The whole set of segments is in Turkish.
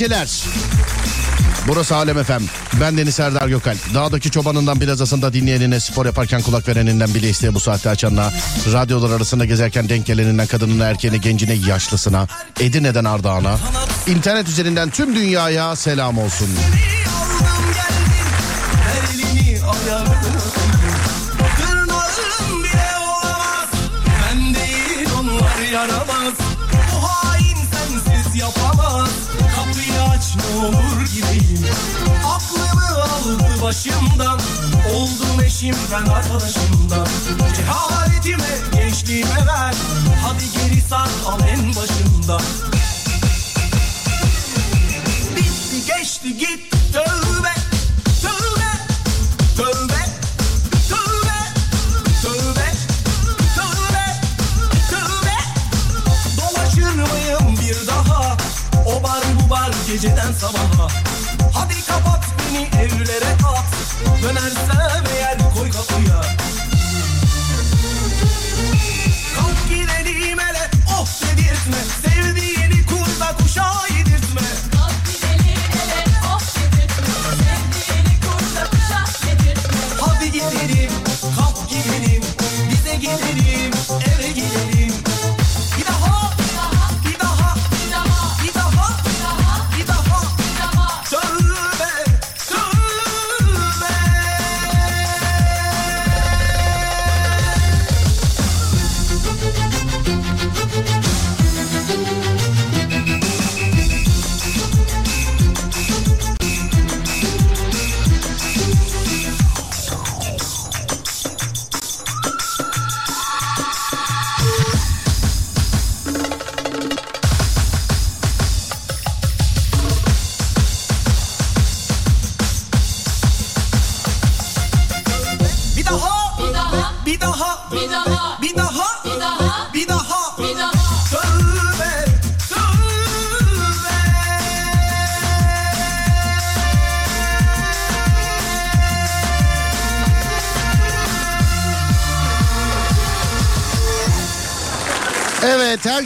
geceler. Burası Alem Efem. Ben Deniz Serdar Gökal. Dağdaki çobanından plazasında dinleyenine, spor yaparken kulak vereninden bile isteye bu saatte açanına, radyolar arasında gezerken denk geleninden kadınına, erkeğine, gencine, yaşlısına, Edirne'den Ardahan'a, internet üzerinden tüm dünyaya selam olsun. Yaramaz Bu hain sensiz yapamaz Kapıyı aç ne olur gideyim. Aklımı aldı başımdan. Oldum eşimden arkadaşımdan. Cehaletime gençliğime ver. Hadi geri sar al en başında Bitti geçti gitti geceden sabaha. Hadi kapat beni evlere at. Dönersem eğer koy kapıya. Kalk gidelim hele oh dedirtme. Sevdiğini kurda kuşa yedirtme. Kalk gidelim ele oh dedirtme. Sevdiğini kurda kuşa yedirtme. Hadi gidelim, kalk gidelim, bize gidelim,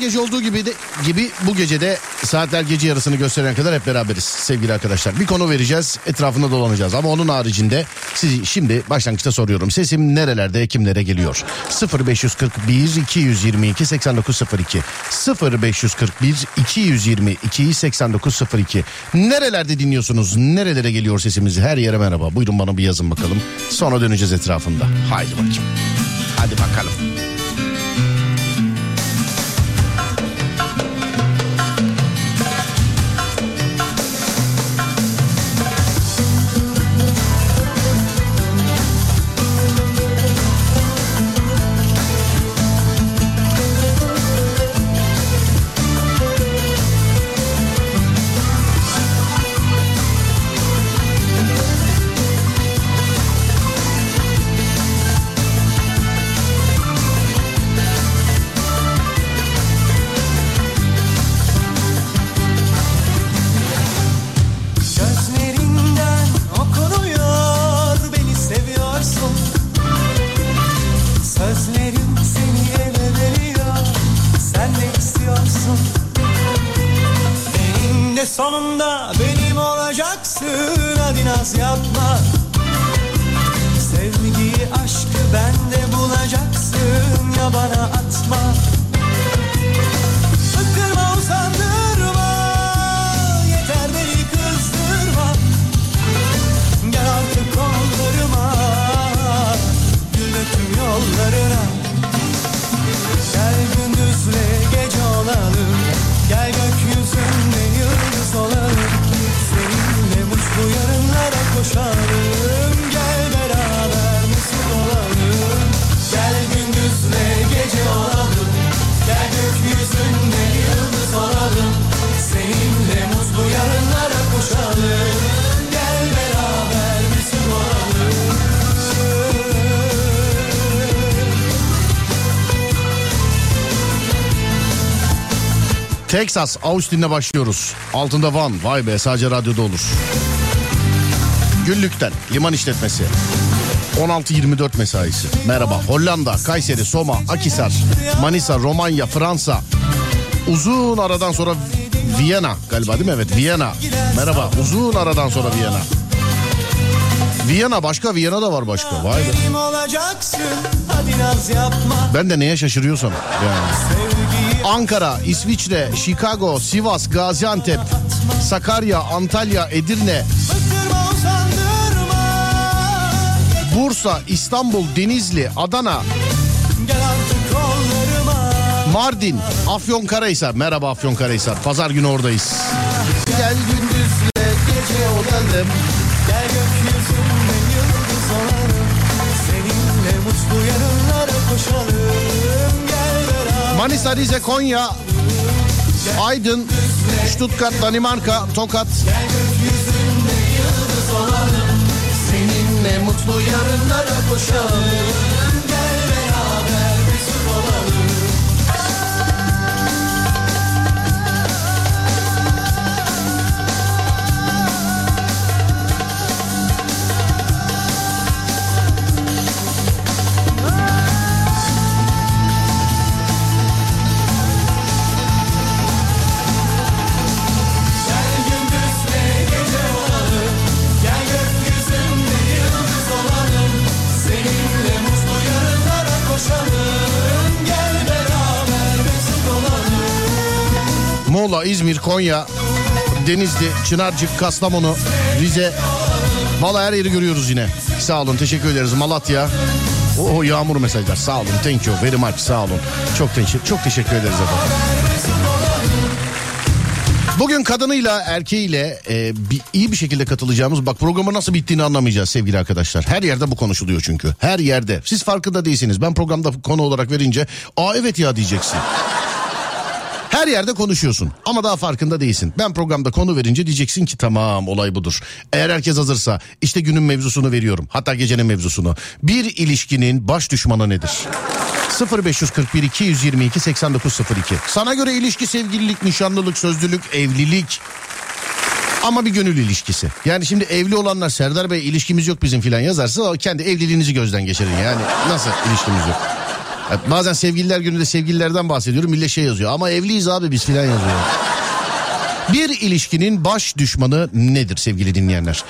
gece olduğu gibi de, gibi bu gece de saatler gece yarısını gösteren kadar hep beraberiz sevgili arkadaşlar. Bir konu vereceğiz etrafında dolanacağız ama onun haricinde sizi şimdi başlangıçta soruyorum. Sesim nerelerde kimlere geliyor? 0541 222 8902 0541 222 8902 Nerelerde dinliyorsunuz? Nerelere geliyor sesimiz? Her yere merhaba. Buyurun bana bir yazın bakalım. Sonra döneceğiz etrafında. Haydi bakayım. Hadi bakalım. Sonunda benim olacaksın. Hadi naz yapma. Sevgiyi aşkı bende bulacaksın. Ya bana atma. sarılalım Gel beraber mesut olalım. Gel gündüzle gece olalım. Gel gökyüzünde yıldız olalım. Seninle mutlu yarınlara koşalım. Texas, Austin'le başlıyoruz. Altında Van, vay be sadece radyoda olur. Güllük'ten, liman işletmesi. 16-24 mesaisi. Merhaba. Hollanda, Kayseri, Soma, Akisar, Manisa, Romanya, Fransa. Uzun aradan sonra Viyana galiba değil mi? Evet Viyana. Merhaba. Uzun aradan sonra Viyana. Viyana başka, Viyana da var başka. Vay be. Ben de neye şaşırıyorsam. Yani. Ankara, İsviçre, Chicago, Sivas, Gaziantep, Sakarya, Antalya, Edirne, Bursa, İstanbul, Denizli, Adana, Gel Mardin, Afyonkarahisar. Merhaba Afyonkarahisar. Pazar günü oradayız. Gel gündüzle gece olalım. Gel gökyüzünde yıldız olalım Seninle mutlu yarınlara koşalım Gel Manisa, Rize, Konya, Aydın, Stuttgart, Danimarka, Tokat. Seninle mutlu yarınlara koşalım. Muğla, İzmir, Konya, Denizli, Çınarcık, Kastamonu, Rize. Valla her yeri görüyoruz yine. Sağ olun teşekkür ederiz. Malatya. O yağmur mesajlar. Sağ olun. Thank you very much. Sağ olun. Çok teşekkür, çok teşekkür ederiz efendim. Bugün kadınıyla erkeğiyle e, bir, iyi bir şekilde katılacağımız bak programın nasıl bittiğini anlamayacağız sevgili arkadaşlar. Her yerde bu konuşuluyor çünkü. Her yerde. Siz farkında değilsiniz. Ben programda konu olarak verince aa evet ya diyeceksin. Her yerde konuşuyorsun ama daha farkında değilsin. Ben programda konu verince diyeceksin ki tamam olay budur. Eğer herkes hazırsa işte günün mevzusunu veriyorum. Hatta gecenin mevzusunu. Bir ilişkinin baş düşmanı nedir? 0541 222 8902. Sana göre ilişki sevgililik, nişanlılık, sözlülük, evlilik. Ama bir gönül ilişkisi. Yani şimdi evli olanlar Serdar Bey ilişkimiz yok bizim filan yazarsa kendi evliliğinizi gözden geçirin. Yani nasıl ilişkimiz yok? Bazen sevgililer gününde sevgililerden bahsediyorum. Millet şey yazıyor ama evliyiz abi biz filan yazıyor. Bir ilişkinin baş düşmanı nedir sevgili dinleyenler?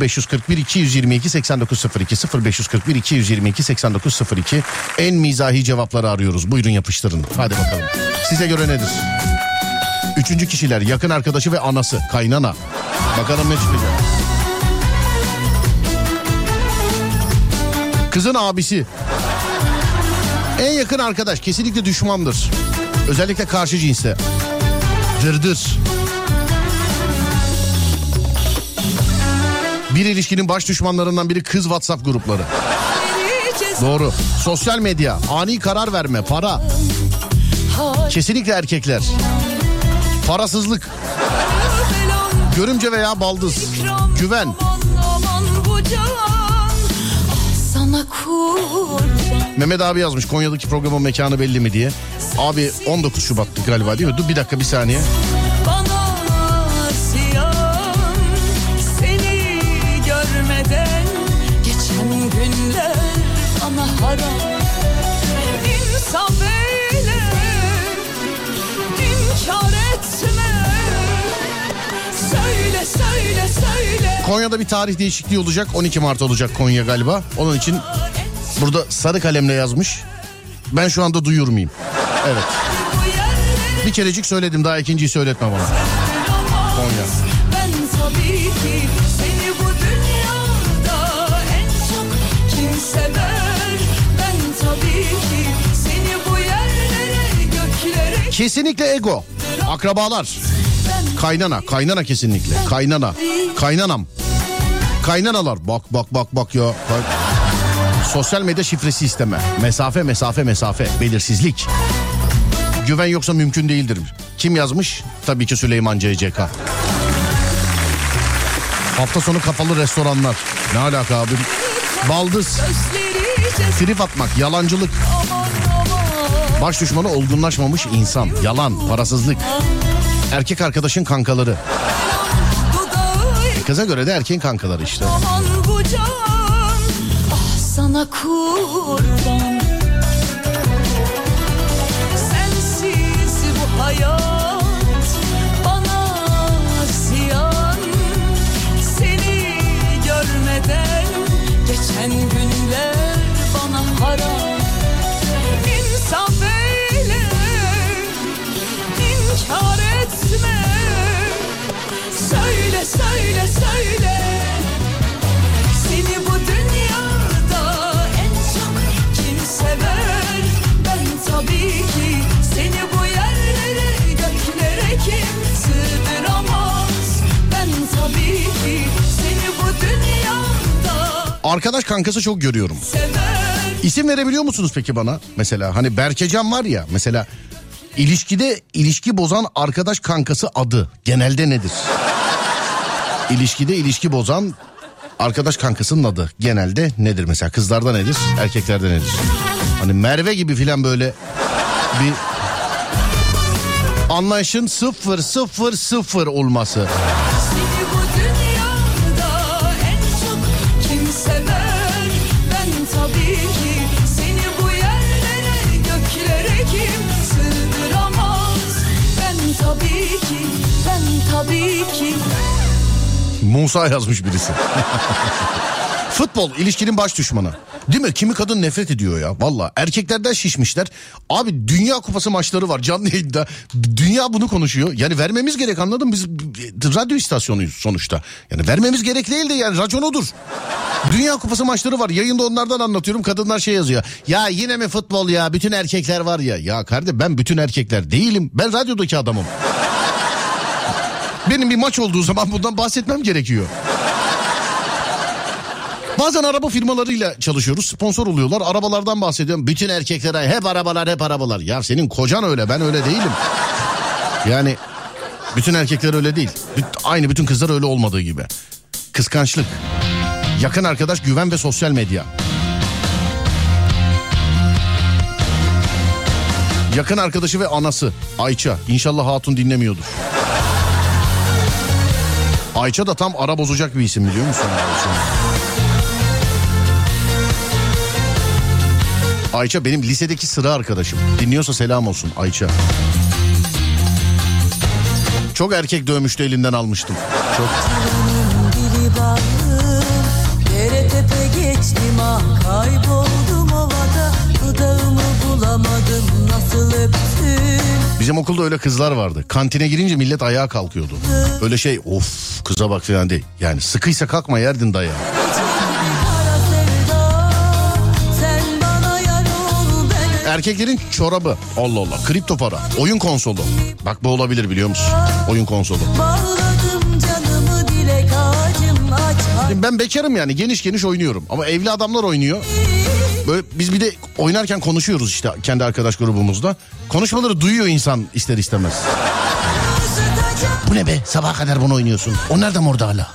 0541 222 8902 0541 222 8902 en mizahi cevapları arıyoruz. Buyurun yapıştırın. Hadi bakalım. Size göre nedir? Üçüncü kişiler yakın arkadaşı ve anası kaynana. Bakalım ne çıkacak. Kızın abisi. En yakın arkadaş kesinlikle düşmandır. Özellikle karşı cinste. Dırdır. Bir ilişkinin baş düşmanlarından biri kız WhatsApp grupları. Doğru. Sosyal medya, ani karar verme, para. Kesinlikle erkekler. Parasızlık, görümce veya baldız, güven. Sana kurban Mehmet abi yazmış Konya'daki programın mekanı belli mi diye. Abi 19 Şubat'tı galiba değil mi? Dur bir dakika bir saniye. Konya'da bir tarih değişikliği olacak. 12 Mart olacak Konya galiba. Onun için burada sarı kalemle yazmış. Ben şu anda duyur muyum? Evet. Bir kerecik söyledim daha ikinciyi söyletme bana. Konya. Kesinlikle ego. Akrabalar. Kaynana, kaynana kesinlikle. Kaynana. Kaynanam. Kaynanalar. Bak bak bak bak ya. Bak. Sosyal medya şifresi isteme. Mesafe mesafe mesafe. Belirsizlik. Güven yoksa mümkün değildir. Kim yazmış? Tabii ki Süleyman CCK. Hafta sonu kapalı restoranlar. Ne alaka abi? Baldız, trip atmak, yalancılık. Baş düşmanı olgunlaşmamış insan. Yalan, parasızlık. Erkek arkadaşın kankaları. Kıza göre de erkeğin kankaları işte. Sana kurban. Sensiz bu hayat bana ziyan. Seni görmeden geçen günler bana haram. İnsaf eyle, inkar etme. Söyle söyle söyle Arkadaş kankası çok görüyorum. İsim verebiliyor musunuz peki bana? Mesela hani Berkecan var ya mesela ilişkide ilişki bozan arkadaş kankası adı genelde nedir? İlişkide ilişki bozan arkadaş kankasının adı genelde nedir mesela? Kızlarda nedir? Erkeklerde nedir? Hani Merve gibi filan böyle bir anlayışın sıfır sıfır sıfır olması. Musa yazmış birisi. Futbol ilişkinin baş düşmanı. Değil mi? Kimi kadın nefret ediyor ya. Valla erkeklerden şişmişler. Abi Dünya Kupası maçları var canlı yayında. Dünya bunu konuşuyor. Yani vermemiz gerek anladın? Biz radyo istasyonuyuz sonuçta. Yani vermemiz gerek değil de yani racon odur. Dünya Kupası maçları var. Yayında onlardan anlatıyorum. Kadınlar şey yazıyor. Ya yine mi futbol ya? Bütün erkekler var ya. Ya kardeşim ben bütün erkekler değilim. Ben radyodaki adamım. Benim bir maç olduğu zaman bundan bahsetmem gerekiyor. Bazen araba firmalarıyla çalışıyoruz. Sponsor oluyorlar. Arabalardan bahsediyorum. Bütün erkeklere hep arabalar hep arabalar. Ya senin kocan öyle ben öyle değilim. Yani bütün erkekler öyle değil. Aynı bütün kızlar öyle olmadığı gibi. Kıskançlık. Yakın arkadaş güven ve sosyal medya. Yakın arkadaşı ve anası Ayça. İnşallah hatun dinlemiyordur. Ayça da tam ara bozacak bir isim biliyor musun? Ayça? Benim lisedeki sıra arkadaşım. Dinliyorsa selam olsun Ayça. Çok erkek dövmüştü elinden almıştım. Çok. Kayboldum ovada Dudağımı bulamadım nasıl öptüm Bizim okulda öyle kızlar vardı. Kantine girince millet ayağa kalkıyordu. Öyle şey of kıza bak falan değil. Yani sıkıysa kalkma yerdin dayağı. Erkeklerin çorabı. Allah Allah. Kripto para. Oyun konsolu. Bak bu olabilir biliyor musun? Oyun konsolu. Ben bekarım yani geniş geniş oynuyorum. Ama evli adamlar oynuyor. Böyle biz bir de oynarken konuşuyoruz işte kendi arkadaş grubumuzda. Konuşmaları duyuyor insan ister istemez. Bu ne be sabaha kadar bunu oynuyorsun. O nereden orada hala?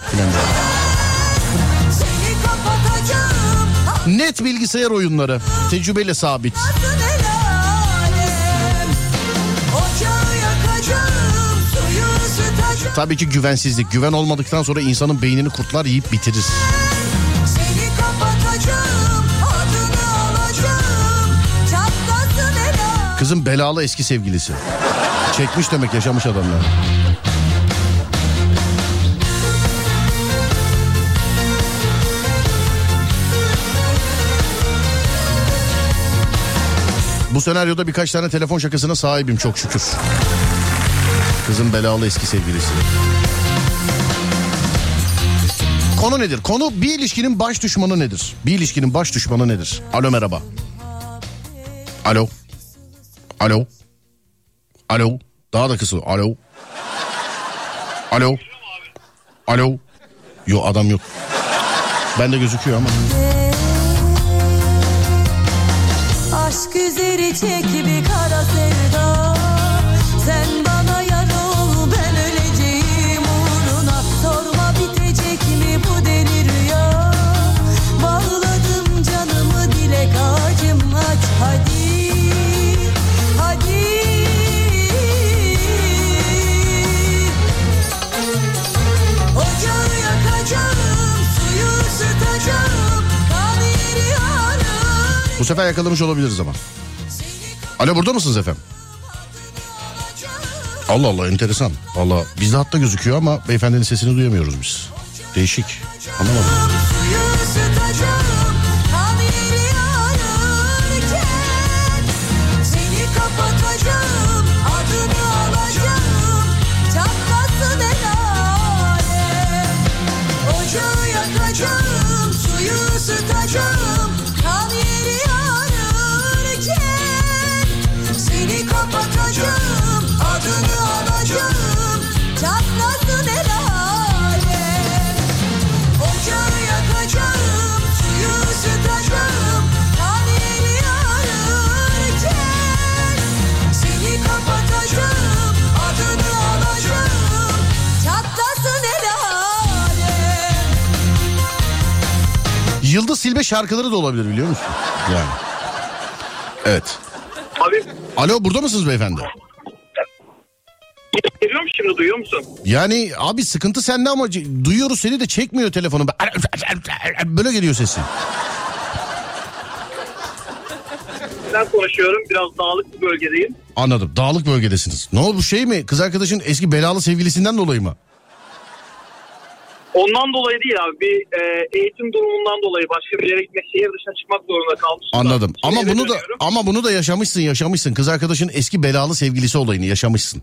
Kapatacağım Net bilgisayar oyunları. Tecrübeyle sabit. Tabii ki güvensizlik. Güven olmadıktan sonra insanın beynini kurtlar yiyip bitirir. Kızın belalı eski sevgilisi. Çekmiş demek yaşamış adamlar. Bu senaryoda birkaç tane telefon şakasına sahibim çok şükür. Kızın belalı eski sevgilisi. Konu nedir? Konu bir ilişkinin baş düşmanı nedir? Bir ilişkinin baş düşmanı nedir? Alo merhaba. Alo. Alo. Alo. Daha da kısa. Alo. Alo. Alo. Yok adam yok. Bende gözüküyor ama. Aşk üzeri çek bir kara sevda Sen sefer yakalamış olabiliriz ama. Alo burada mısınız efendim? Allah Allah enteresan. Valla bizde hatta gözüküyor ama beyefendinin sesini duyamıyoruz biz. Değişik. Anlamadım. Yıldız Silbe şarkıları da olabilir biliyor musun? Yani. Evet. Abi Alo burada mısınız beyefendi? geliyor mu şimdi duyuyor musun? Yani abi sıkıntı sende ama duyuyoruz seni de çekmiyor telefonu. Böyle geliyor sesin. Ben konuşuyorum biraz dağlık bir bölgedeyim. Anladım. Dağlık bölgedesiniz. Ne oldu bu şey mi? Kız arkadaşın eski belalı sevgilisinden dolayı mı? Ondan dolayı değil abi bir e, eğitim durumundan dolayı başka bir yere gitmek şehir dışına çıkmak zorunda kalmışım. da. Anladım. Şimdi Ama bunu da dönüyorum. ama bunu da yaşamışsın, yaşamışsın. Kız arkadaşın eski belalı sevgilisi olayını yaşamışsın.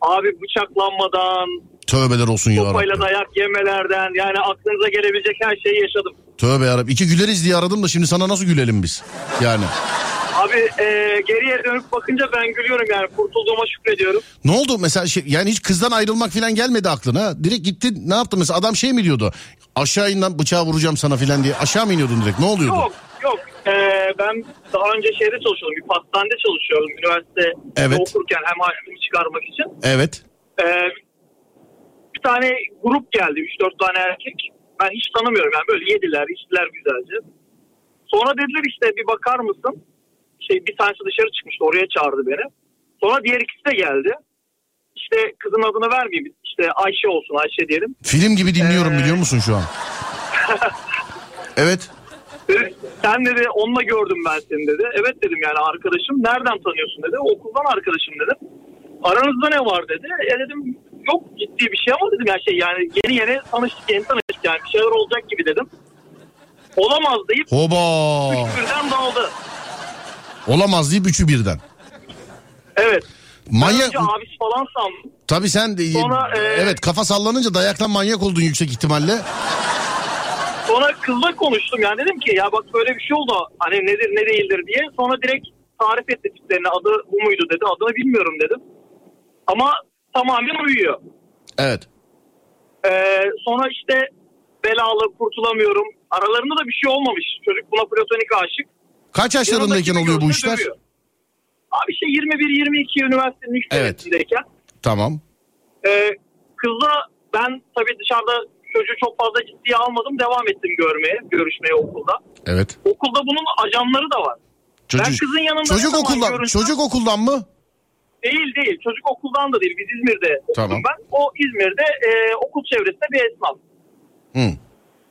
Abi bıçaklanmadan, Tövbeler olsun ya Rabbim. dayak yemelerden yani aklınıza gelebilecek her şeyi yaşadım. Tövbe yarabbim. İki güleriz diye aradım da şimdi sana nasıl gülelim biz? Yani. Abi e, geriye dönüp bakınca ben gülüyorum yani kurtulduğuma şükrediyorum. Ne oldu mesela şey, yani hiç kızdan ayrılmak falan gelmedi aklına. Direkt gittin ne yaptın mesela adam şey mi diyordu? Aşağı in lan bıçağı vuracağım sana falan diye. Aşağı mı iniyordun direkt ne oluyordu? Yok yok E, ben daha önce şeyde çalışıyordum bir pastanede çalışıyordum üniversite Evet. okurken hem harçlığımı çıkarmak için. Evet. Ee, bir tane grup geldi 3-4 tane erkek. Ben hiç tanımıyorum yani böyle yediler içtiler güzelce. Sonra dediler işte bir bakar mısın? Şey bir tanesi dışarı çıkmıştı oraya çağırdı beni. Sonra diğer ikisi de geldi. İşte kızın adını vermeyeyim işte Ayşe olsun Ayşe diyelim. Film gibi dinliyorum Ee. biliyor musun şu an? evet. Dedi, Sen dedi onunla gördüm ben seni dedi. Evet dedim yani arkadaşım. Nereden tanıyorsun dedi. Okuldan arkadaşım dedim. Aranızda ne var dedi. E dedim yok ciddi bir şey ama dedim ya şey yani yeni yeni tanıştık yeni tanıştık yani bir şeyler olacak gibi dedim. Olamaz deyip Hoba. birden daldı. Olamaz deyip üçü birden. Evet. Manyak. önce abisi falan sandım. Tabii sen de, Sonra, e, evet kafa sallanınca dayaktan manyak oldun yüksek ihtimalle. Sonra kızla konuştum yani dedim ki ya bak böyle bir şey oldu hani nedir ne değildir diye. Sonra direkt tarif etti tiplerini adı bu muydu dedi adını bilmiyorum dedim. Ama tamamen uyuyor. Evet. Ee, sonra işte belalı kurtulamıyorum. Aralarında da bir şey olmamış. Çocuk buna platonik aşık. Kaç yaşlarındayken oluyor bu işler? dövüyor. Abi işte 21-22 üniversitenin ilk Evet. Tamam. Ee, kızla ben tabii dışarıda çocuğu çok fazla ciddiye almadım. Devam ettim görmeye, görüşmeye okulda. Evet. Okulda bunun ajanları da var. Çocuk, Ben kızın yanında çocuk okuldan, görünsem- çocuk okuldan mı? Değil değil. Çocuk okuldan da değil. Biz İzmir'de Tamam. ben. O İzmir'de e, okul çevresinde bir esnaf. Hı.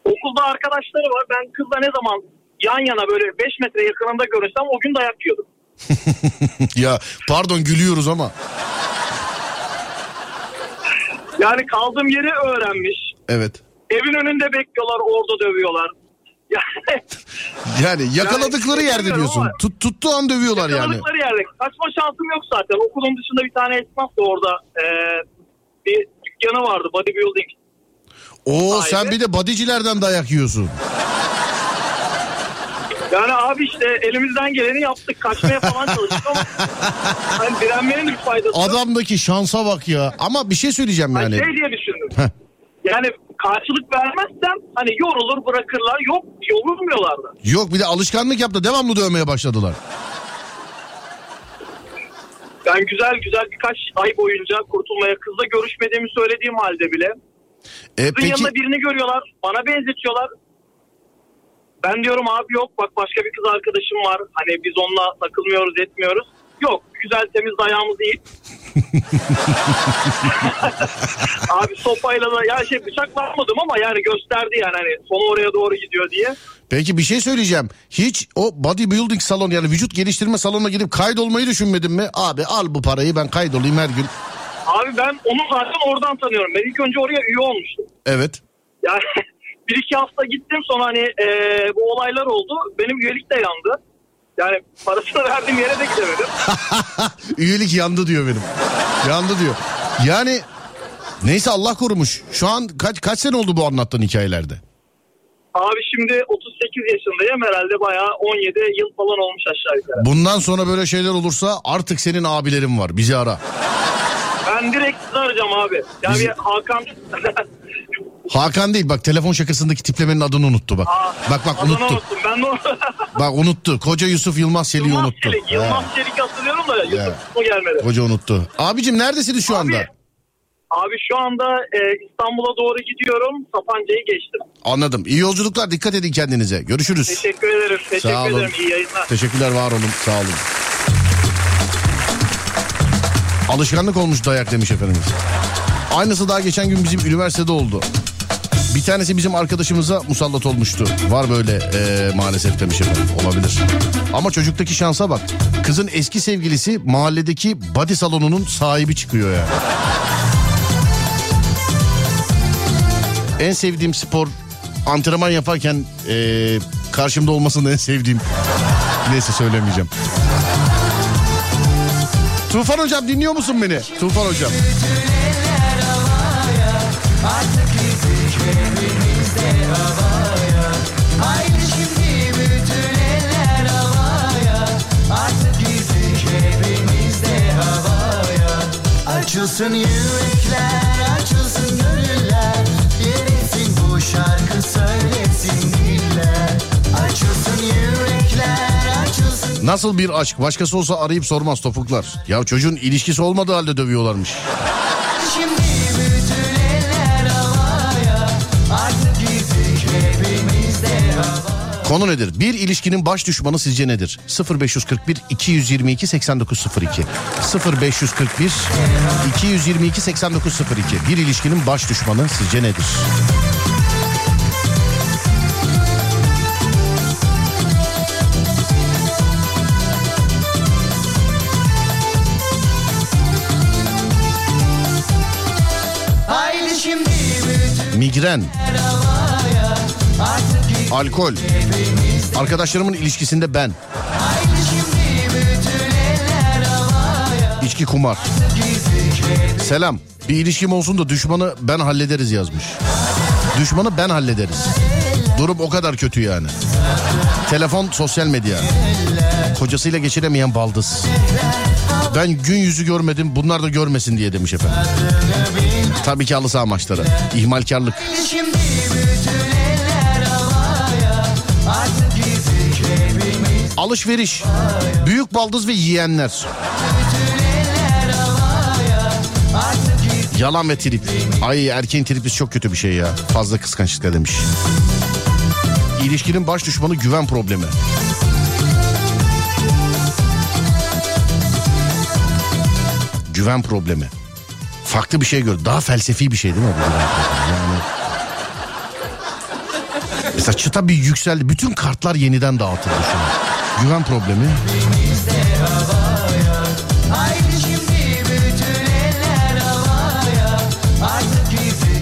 Okulda arkadaşları var. Ben kızla ne zaman yan yana böyle 5 metre yakınında görürsem o gün dayak yiyordum. ya pardon gülüyoruz ama. Yani kaldığım yeri öğrenmiş. Evet. Evin önünde bekliyorlar orada dövüyorlar. Yani yakaladıkları Yani yerde diyorsun. Tut, tuttuğu an dövüyorlar yani. yakaladıkları yerde. Kaçma şansım yok zaten. Okulun dışında bir tane esnaf da orada e, bir dükkanı vardı bodybuilding. Oo Sahibi. sen bir de bodycilerden dayak yiyorsun. Yani abi işte elimizden geleni yaptık. Kaçmaya falan çalıştık ama hani direnmenin bir faydası. Adamdaki şansa bak ya. Ama bir şey söyleyeceğim Hani yani. şey diye düşündüm. Yani karşılık vermezsem hani yorulur bırakırlar. Yok yorulmuyorlar da. Yok bir de alışkanlık yaptı. Devamlı dövmeye başladılar. Ben güzel güzel birkaç ay boyunca kurtulmaya kızla görüşmediğimi söylediğim halde bile. E, Kızın peki yanında birini görüyorlar. Bana benzetiyorlar. Ben diyorum abi yok bak başka bir kız arkadaşım var. Hani biz onunla takılmıyoruz etmiyoruz. Yok güzel temiz dayağımızı yiyip Abi sopayla da ya şey bıçaklanmadım ama yani gösterdi yani hani sonu oraya doğru gidiyor diye. Peki bir şey söyleyeceğim. Hiç o bodybuilding salonu yani vücut geliştirme salonuna gidip kaydolmayı düşünmedin mi? Abi al bu parayı ben kaydolayım her gün. Abi ben onu zaten oradan tanıyorum. Ben ilk önce oraya üye olmuştum. Evet. Yani bir iki hafta gittim sonra hani e, bu olaylar oldu. Benim üyelik de yandı. Yani parasını verdiğim yere de gidemedim. Üyelik yandı diyor benim. Yandı diyor. Yani neyse Allah korumuş. Şu an kaç kaç sene oldu bu anlattığın hikayelerde? Abi şimdi 38 yaşındayım herhalde bayağı 17 yıl falan olmuş aşağı yukarı. Bundan sonra böyle şeyler olursa artık senin abilerin var. Bizi ara. Ben direkt sizi arayacağım abi. Yani Bizi- Hakan... Hakan değil bak telefon şakasındaki tiplemenin adını unuttu bak. Aa, bak bak unuttu. unuttum. Ben de. Bak unuttu. Koca Yusuf Yılmaz Çelik'i unuttu. Çelik. Yılmaz Çelik hatırlıyorum da Yusuf gelmedi. Koca unuttu. Abicim neredesiniz şu anda? Abi, abi şu anda e, İstanbul'a doğru gidiyorum. Sapanca'yı geçtim. Anladım. İyi yolculuklar. Dikkat edin kendinize. Görüşürüz. Teşekkür ederim. Teşekkür Sağ olun. ederim. İyi yayınlar. Teşekkürler var olun. Sağ olun. Alışkanlık olmuş dayak demiş efendimiz. Aynısı daha geçen gün bizim üniversitede oldu. Bir tanesi bizim arkadaşımıza musallat olmuştu. Var böyle eee, maalesef demiş efendim. Olabilir. Ama çocuktaki şansa bak. Kızın eski sevgilisi mahalledeki body salonunun sahibi çıkıyor yani. En sevdiğim spor antrenman yaparken eee, karşımda olmasını en sevdiğim. Neyse söylemeyeceğim. Tufan hocam dinliyor musun beni? Tufan hocam. Açılsın yürekler, açılsın gönüller Yeretsin bu şarkı söylesin diller Açılsın yürekler, açılsın Nasıl bir aşk? Başkası olsa arayıp sormaz topuklar. Ya çocuğun ilişkisi olmadığı halde dövüyorlarmış. Konu nedir? Bir ilişkinin baş düşmanı sizce nedir? 0541 222 8902 0541 222 8902 Bir ilişkinin baş düşmanı sizce nedir? Migren, alkol, arkadaşlarımın ilişkisinde ben, içki kumar. Selam. Bir ilişkim olsun da düşmanı ben hallederiz yazmış. Düşmanı ben hallederiz. Durum o kadar kötü yani. Telefon sosyal medya. Kocasıyla geçiremeyen baldız. Ben gün yüzü görmedim bunlar da görmesin diye demiş efendim. Tabii ki halı saha maçları. İhmalkarlık. Şimdi Alışveriş. Büyük baldız ve yiyenler. Yalan ve trip. Ay erkeğin tripi çok kötü bir şey ya. Fazla kıskançlıkla demiş. İlişkinin baş düşmanı güven problemi. Güven problemi. Farklı bir şey gör. Daha felsefi bir şey değil mi? Yani... Mesela çıta bir yükseldi. Bütün kartlar yeniden dağıtıldı şu an. Güven problemi.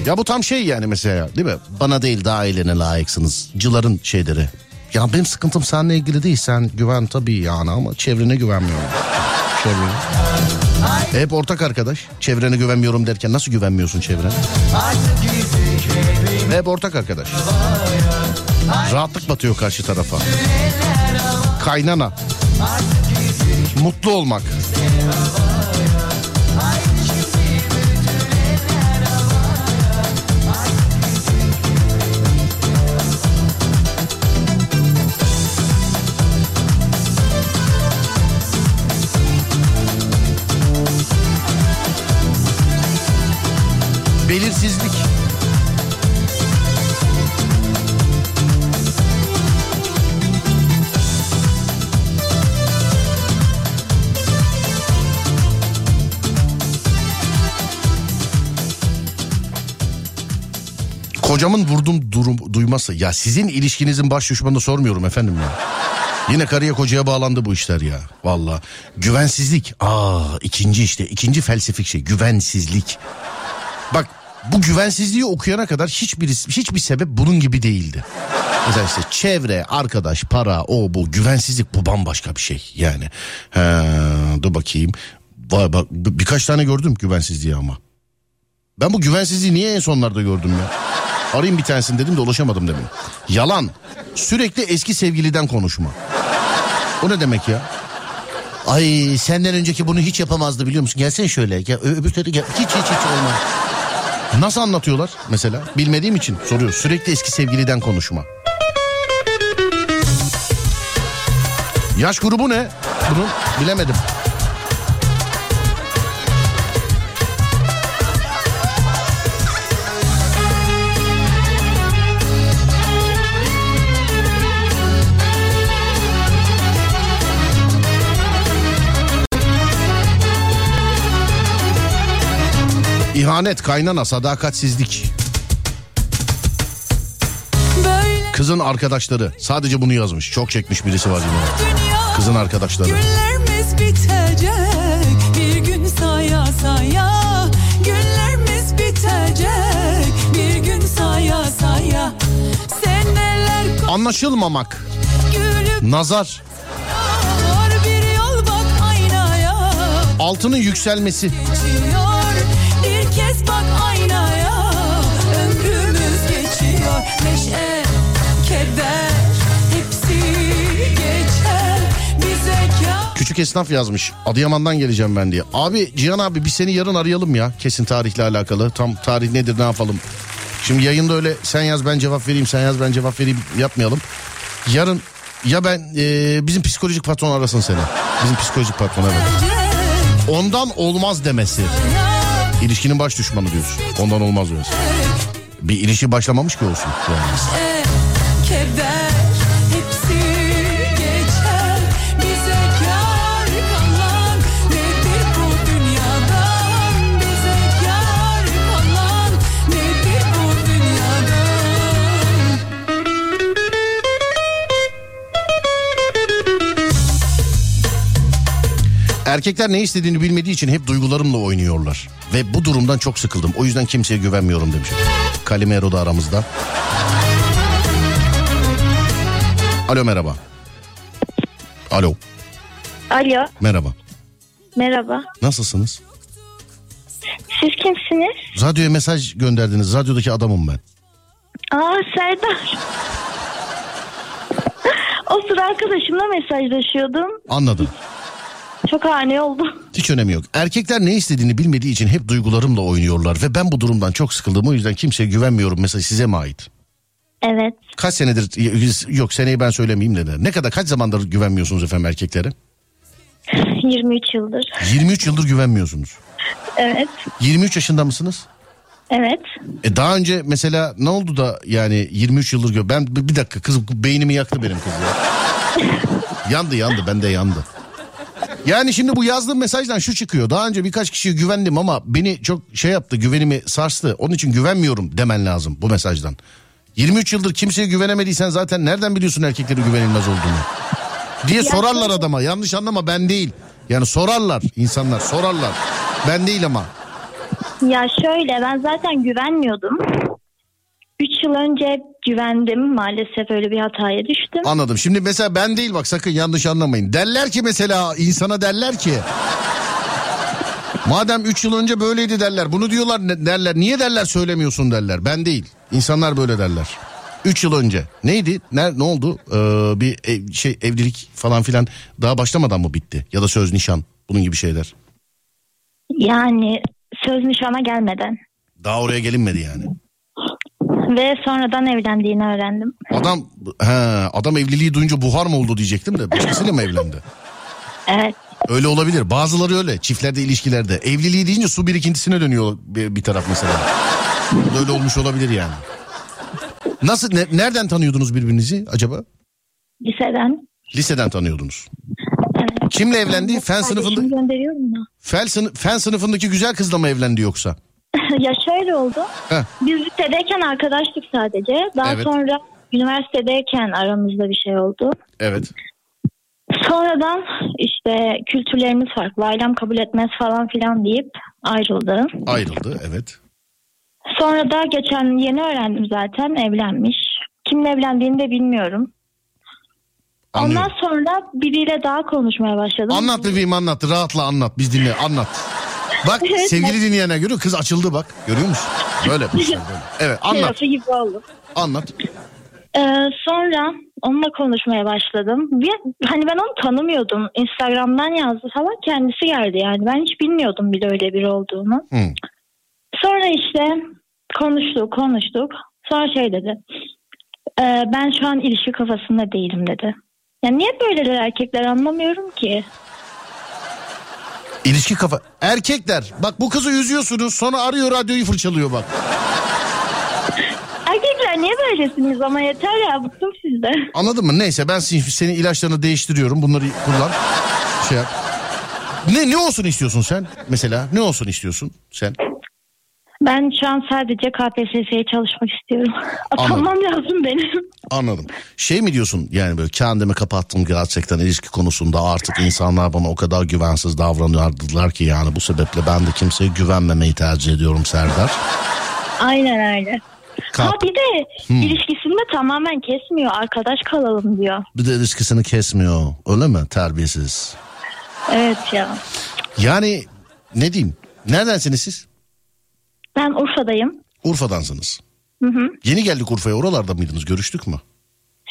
Ya bu tam şey yani mesela değil mi? Bana değil daha ailene layıksınız. Cıların şeyleri. Ya benim sıkıntım seninle ilgili değil. Sen güven tabii yani ama çevrene güvenmiyorum. Çevrene. Hep ortak arkadaş. Çevrene güvenmiyorum derken nasıl güvenmiyorsun çevrene? Hep ortak arkadaş. Rahatlık batıyor karşı tarafa. Kaynana. Mutlu olmak. Kocamın vurdum durum duyması. Ya sizin ilişkinizin baş düşmanını sormuyorum efendim ya. Yine karıya kocaya bağlandı bu işler ya. Valla. Güvensizlik. Aa ikinci işte ikinci felsefik şey güvensizlik. Bak bu güvensizliği okuyana kadar hiçbir hiçbir sebep bunun gibi değildi. Mesela işte çevre, arkadaş, para, o bu güvensizlik bu bambaşka bir şey yani. He, dur bakayım. Vay bak bir- birkaç tane gördüm güvensizliği ama. Ben bu güvensizliği niye en sonlarda gördüm ya? Arayayım bir tanesini dedim de ulaşamadım demin. Yalan. Sürekli eski sevgiliden konuşma. O ne demek ya? Ay senden önceki bunu hiç yapamazdı biliyor musun? Gelsene şöyle. Gel, öbür tarafa gel. Hiç hiç hiç olmaz. Nasıl anlatıyorlar mesela? Bilmediğim için soruyor. Sürekli eski sevgiliden konuşma. Yaş grubu ne? Bunun bilemedim. İhanet, kaynana, sadakatsizlik. Böyle Kızın arkadaşları sadece bunu yazmış. Çok çekmiş birisi var yine. dünya Kızın arkadaşları. Günlerimiz bitecek. Bir gün saya saya. Günlerimiz bitecek. Bir gün saya saya. Seneler Anlaşılmamak, gülüp nazar, var bir yol bak aynaya. Altının yükselmesi, geçiyor Küçük esnaf yazmış. Adıyaman'dan geleceğim ben diye. Abi Cihan abi biz seni yarın arayalım ya. Kesin tarihle alakalı. Tam tarih nedir ne yapalım. Şimdi yayında öyle sen yaz ben cevap vereyim sen yaz ben cevap vereyim yapmayalım. Yarın ya ben e, bizim psikolojik patron arasın seni. Bizim psikolojik patron evet. Ondan olmaz demesi. İlişkinin baş düşmanı diyorsun. Ondan olmaz demesi. Bir ilişki başlamamış ki olsun. Yani. Erkekler ne istediğini bilmediği için hep duygularımla oynuyorlar. Ve bu durumdan çok sıkıldım. O yüzden kimseye güvenmiyorum demiş. Kalimero da aramızda. Alo merhaba. Alo Alo, merhaba. merhaba. Nasılsınız? Siz kimsiniz? Radyoya mesaj gönderdiniz. Radyodaki adamım ben. Aa, Serdar. o sıra arkadaşımla mesajlaşıyordum. Anladım. Çok ani oldu. Hiç önemi yok. Erkekler ne istediğini bilmediği için hep duygularımla oynuyorlar. Ve ben bu durumdan çok sıkıldım. O yüzden kimseye güvenmiyorum. Mesaj size mi ait? Evet. Kaç senedir yok seneyi ben söylemeyeyim de. Ne kadar kaç zamandır güvenmiyorsunuz efendim erkeklere? 23 yıldır. 23 yıldır güvenmiyorsunuz. Evet. 23 yaşında mısınız? Evet. E daha önce mesela ne oldu da yani 23 yıldır gö ben bir dakika kız beynimi yaktı benim kız ya. yandı yandı bende yandı. Yani şimdi bu yazdığım mesajdan şu çıkıyor. Daha önce birkaç kişiye güvendim ama beni çok şey yaptı güvenimi sarstı. Onun için güvenmiyorum demen lazım bu mesajdan. 23 yıldır kimseye güvenemediysen zaten nereden biliyorsun erkeklerin güvenilmez olduğunu? Diye sorarlar adama. Yanlış anlama ben değil. Yani sorarlar insanlar sorarlar. Ben değil ama. Ya şöyle ben zaten güvenmiyordum. 3 yıl önce güvendim. Maalesef öyle bir hataya düştüm. Anladım. Şimdi mesela ben değil bak sakın yanlış anlamayın. Derler ki mesela insana derler ki. Madem 3 yıl önce böyleydi derler. Bunu diyorlar derler. Niye derler söylemiyorsun derler. Ben değil. İnsanlar böyle derler. 3 yıl önce. Neydi? Ne, ne oldu? Ee, bir ev- şey evlilik falan filan daha başlamadan mı bitti? Ya da söz nişan. Bunun gibi şeyler. Yani söz nişana gelmeden. Daha oraya gelinmedi yani. Ve sonradan evlendiğini öğrendim. Adam he, adam evliliği duyunca buhar mı oldu diyecektim de başkasıyla mı evlendi? Evet. Öyle olabilir. Bazıları öyle. Çiftlerde, ilişkilerde. Evliliği deyince su birikintisine dönüyor bir, bir taraf mesela. Öyle olmuş olabilir yani. Nasıl, ne- nereden tanıyordunuz birbirinizi acaba? Liseden. Liseden tanıyordunuz. Evet. Kimle evlendi? Fen sınıfında, gönderiyorum da. fen, sınıf, fen sınıfındaki güzel kızla mı evlendi yoksa? ya şöyle oldu. Heh. Biz lisedeyken arkadaştık sadece. Daha Evet. sonra üniversitedeyken aramızda bir şey oldu. Evet. Sonradan işte kültürlerimiz farklı, ailem kabul etmez falan filan deyip ayrıldı. Ayrıldı evet. Sonra da geçen yeni öğrendim zaten evlenmiş. Kimle evlendiğini de bilmiyorum. Anlıyorum. Ondan sonra biriyle daha konuşmaya başladım. Anlat bebeğim anlat. Rahatla anlat. Biz dinle anlat. Bak sevgili dinleyene göre kız açıldı bak. Görüyor musun? Böyle şey böyle. Evet anlat. Tarafı gibi oldu. Anlat. Ee, sonra onunla konuşmaya başladım. Bir, hani ben onu tanımıyordum. Instagram'dan yazdı falan kendisi geldi yani. Ben hiç bilmiyordum bile öyle biri olduğunu. Hı. Sonra işte konuştuk konuştuk. Sonra şey dedi. "Ee, ben şu an ilişki kafasında değilim dedi. Ya niye böyleler erkekler anlamıyorum ki. İlişki kafa. Erkekler bak bu kızı üzüyorsunuz sonra arıyor radyoyu fırçalıyor bak. Erkekler niye böylesiniz ama yeter ya bıktım sizden. Anladın mı? Neyse ben senin, ilaçlarını değiştiriyorum. Bunları kullan. Şey yap. Ne ne olsun istiyorsun sen? Mesela ne olsun istiyorsun sen? Ben şu an sadece KPSS'ye çalışmak istiyorum. Atanmam lazım benim. Anladım. Şey mi diyorsun yani böyle kendimi kapattım gerçekten ilişki konusunda artık insanlar bana o kadar güvensiz davranıyorlar ki yani bu sebeple ben de kimseye güvenmemeyi tercih ediyorum Serdar. Aynen öyle. Kap- Ha bir de ilişkisini de tamamen kesmiyor. Arkadaş kalalım diyor. Bir de ilişkisini kesmiyor öyle mi terbiyesiz. Evet ya. Yani ne diyeyim neredensiniz siz? Ben Urfa'dayım. Urfa'dansınız. Hı hı. Yeni geldik Urfa'ya oralarda mıydınız görüştük mü?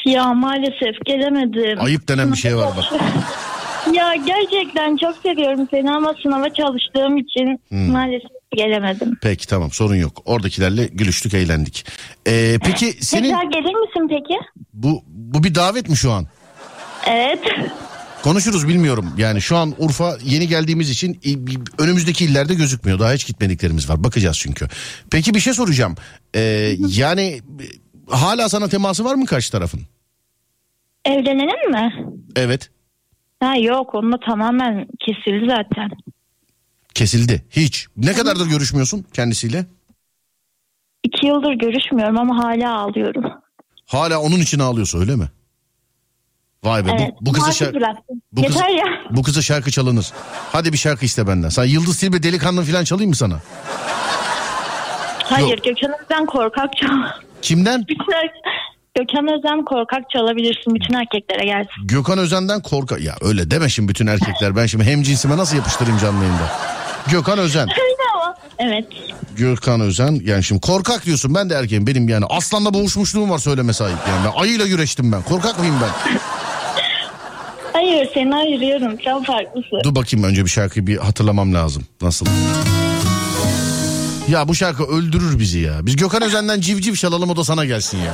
Ya maalesef gelemedim. Ayıp denen bir şey var bak. Ya gerçekten çok seviyorum seni ama sınava çalıştığım için Hmm. maalesef gelemedim. Peki tamam sorun yok. Oradakilerle gülüştük eğlendik. Ee, peki senin Tekrar gelir misin peki? bu bu bir davet mi şu an? Evet. Konuşuruz bilmiyorum. Yani şu an Urfa yeni geldiğimiz için önümüzdeki illerde gözükmüyor. Daha hiç gitmediklerimiz var. Bakacağız çünkü. Peki bir şey soracağım. Ee, yani hala sana teması var mı karşı tarafın? Evlenelim mi? Evet. Ha yok onunla tamamen kesildi zaten. Kesildi. Hiç. Ne kadardır görüşmüyorsun kendisiyle? İki yıldır görüşmüyorum ama hala ağlıyorum. Hala onun için ağlıyorsa öyle mi? Vay be. Evet. Bu, bu kıza şarkı, bu Yeter ya. bu kıza şarkı çalınır. Hadi bir şarkı iste benden. Sen Yıldız Tilbe delikanlı falan çalayım mı sana? Hayır Yok. Gökhan Özen korkak çal. Kimden? Bütün er- Gökhan Özen korkak çalabilirsin bütün erkeklere gelsin. Gökhan Özen'den korka... Ya öyle deme şimdi bütün erkekler. Ben şimdi hem cinsime nasıl yapıştırayım canlı yayında? Gökhan Özen. Evet. Gökhan Özen. Yani şimdi korkak diyorsun. Ben de erkeğim. Benim yani aslanla boğuşmuşluğum var söyleme sahip. Yani ben ayıyla güreştim ben. Korkak mıyım ben? Hayır seni ayırıyorum. Sen farklısın. Dur bakayım önce bir şarkıyı bir hatırlamam lazım. Nasıl? Ya bu şarkı öldürür bizi ya. Biz Gökhan Özen'den civciv çalalım o da sana gelsin ya.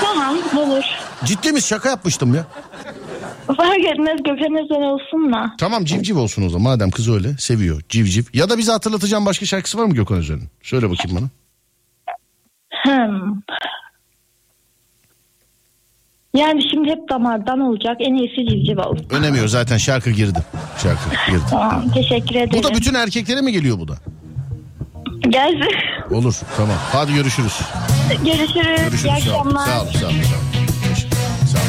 Tamam olur. Ciddi misin? Şaka yapmıştım ya. Fark etmez Gökhan Özen olsun da. Tamam civciv olsun o zaman. Madem kız öyle seviyor civciv. Ya da bize hatırlatacağım başka şarkısı var mı Gökhan Özen'in? Söyle bakayım bana. Hmm. Yani şimdi hep damardan olacak. En iyisi civciv olsun. Önemiyor zaten şarkı girdi. Şarkı girdi. Tamam teşekkür ederim. Bu da bütün erkeklere mi geliyor bu da? Gelsin. Olur tamam. Hadi görüşürüz. Görüşürüz. Görüşürüz. İyi Sağ akşamlar. Sağ ol. Sağ ol. Sağ ol. Görüşürüz. Sağ ol.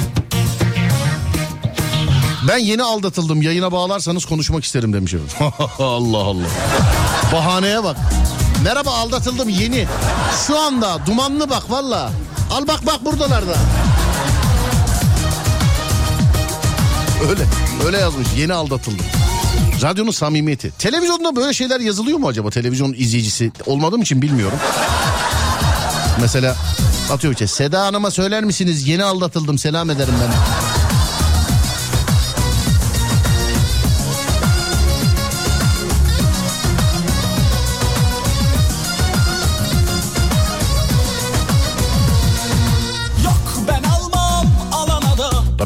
Ben yeni aldatıldım. Yayına bağlarsanız konuşmak isterim demiş efendim. Allah Allah. Bahaneye bak. Merhaba aldatıldım yeni. Şu anda dumanlı bak valla. Al bak bak buradalar da. Öyle. Öyle yazmış. Yeni aldatıldım. Radyonun samimiyeti. Televizyonda böyle şeyler yazılıyor mu acaba? Televizyon izleyicisi olmadığım için bilmiyorum. Mesela atıyor ki Seda Hanım'a söyler misiniz yeni aldatıldım selam ederim ben.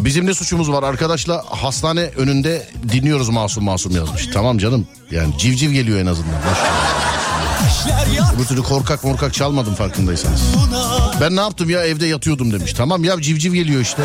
Bizim ne suçumuz var arkadaşla hastane önünde dinliyoruz masum masum yazmış. Tamam canım yani civciv geliyor en azından. Bu türlü korkak morkak çalmadım farkındaysanız. Ben ne yaptım ya evde yatıyordum demiş. Tamam ya civciv geliyor işte.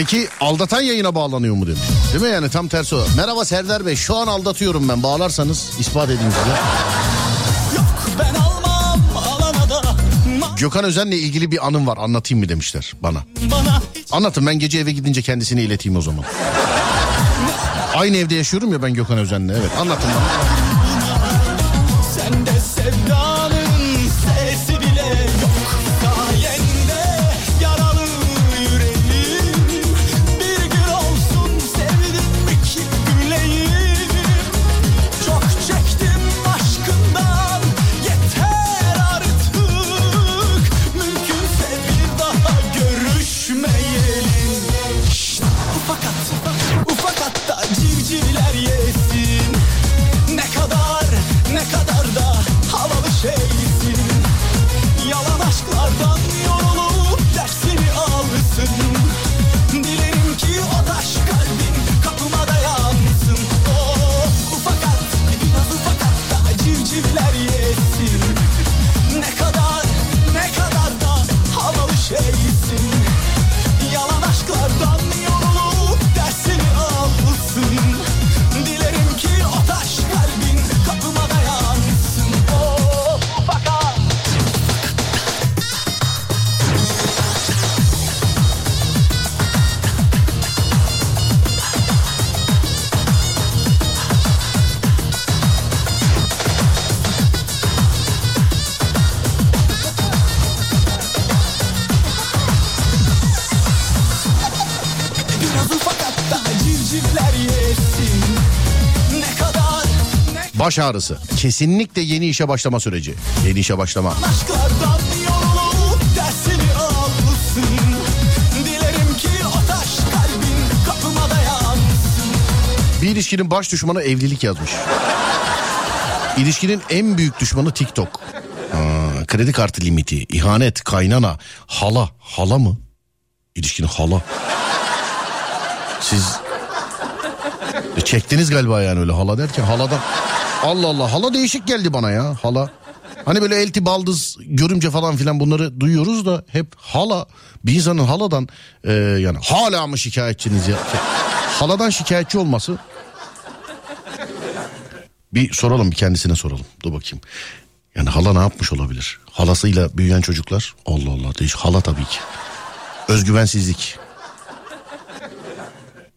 Peki aldatan yayına bağlanıyor mu demiş. Değil mi yani tam tersi o. Merhaba Serdar Bey şu an aldatıyorum ben bağlarsanız ispat edeyim size. Gökhan Özen'le ilgili bir anım var anlatayım mı demişler bana. bana hiç Anlatın ben gece eve gidince kendisine ileteyim o zaman. Aynı evde yaşıyorum ya ben Gökhan Özen'le evet anlatın bana. Baş ağrısı kesinlikle yeni işe başlama süreci. Yeni işe başlama. Bir ilişkinin baş düşmanı evlilik yazmış. İlişkinin en büyük düşmanı TikTok. Aa, kredi kartı limiti, ihanet, kaynana, hala. Hala mı? İlişkinin hala. Siz E, çektiniz galiba yani öyle hala derken haladan. Allah Allah hala değişik geldi bana ya hala. Hani böyle elti baldız görümce falan filan bunları duyuyoruz da hep hala bir insanın haladan e, yani hala mı şikayetçiniz ya? Haladan şikayetçi olması bir soralım bir kendisine soralım. Dur bakayım. Yani hala ne yapmış olabilir? Halasıyla büyüyen çocuklar. Allah Allah değiş hala tabii ki. Özgüvensizlik.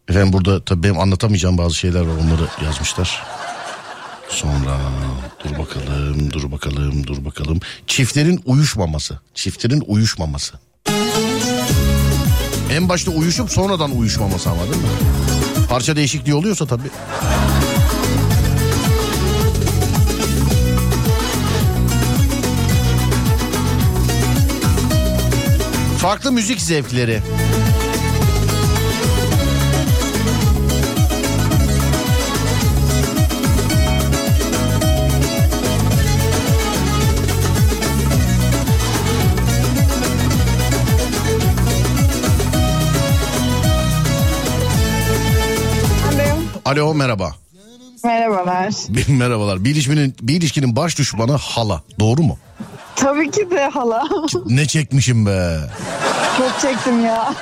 Efendim burada tabii benim anlatamayacağım bazı şeyler var onları yazmışlar. Sonra dur bakalım dur bakalım dur bakalım. Çiftlerin uyuşmaması. Çiftlerin uyuşmaması. En başta uyuşup sonradan uyuşmaması ama değil mi? Parça değişikliği oluyorsa tabii. Farklı müzik zevkleri. Alo merhaba. Merhabalar. Merhabalar. Bir ilişkinin, bir ilişkinin baş düşmanı hala. Doğru mu? Tabii ki de hala. Ne çekmişim be. Çok çektim ya.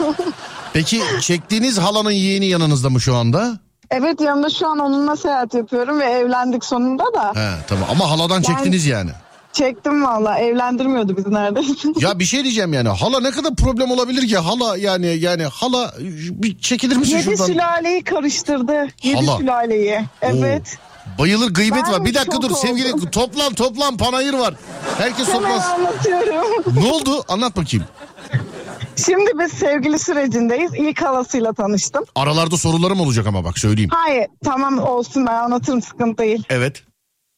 Peki çektiğiniz halanın yeğeni yanınızda mı şu anda? evet yanımda şu an onunla seyahat yapıyorum ve evlendik sonunda da. He tamam ama haladan çektiniz yani. Çektim valla evlendirmiyordu bizi neredeyse. Ya bir şey diyeceğim yani hala ne kadar problem olabilir ki hala yani yani hala bir çekilir misin Yedi şuradan? sülaleyi karıştırdı. Yedi Hala. sülaleyi. Evet. Bayılır gıybet Ben var. Bir dakika şok dur sevgili oldum. toplan toplan panayır var. Herkes Hemen toplansın. anlatıyorum. Ne oldu? Anlat bakayım. Şimdi biz sevgili sürecindeyiz. İlk halasıyla tanıştım. Aralarda sorularım olacak ama bak söyleyeyim. Hayır tamam olsun ben anlatırım sıkıntı değil. Evet.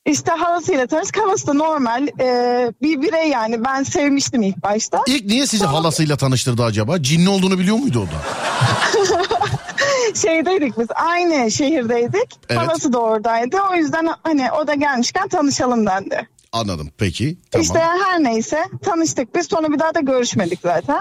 İşte halasıyla tanıştık. Halası da normal e, bir birey yani. Ben sevmiştim ilk başta. İlk niye sizi halasıyla tanıştırdı acaba? Cinli olduğunu biliyor muydu o da? şeydeydik biz aynı şehirdeydik. Evet. Halası da oradaydı. O yüzden hani o da gelmişken tanışalım dendi. Anladım. Peki. Tamam. İşte her neyse tanıştık biz sonra bir daha da görüşmedik zaten.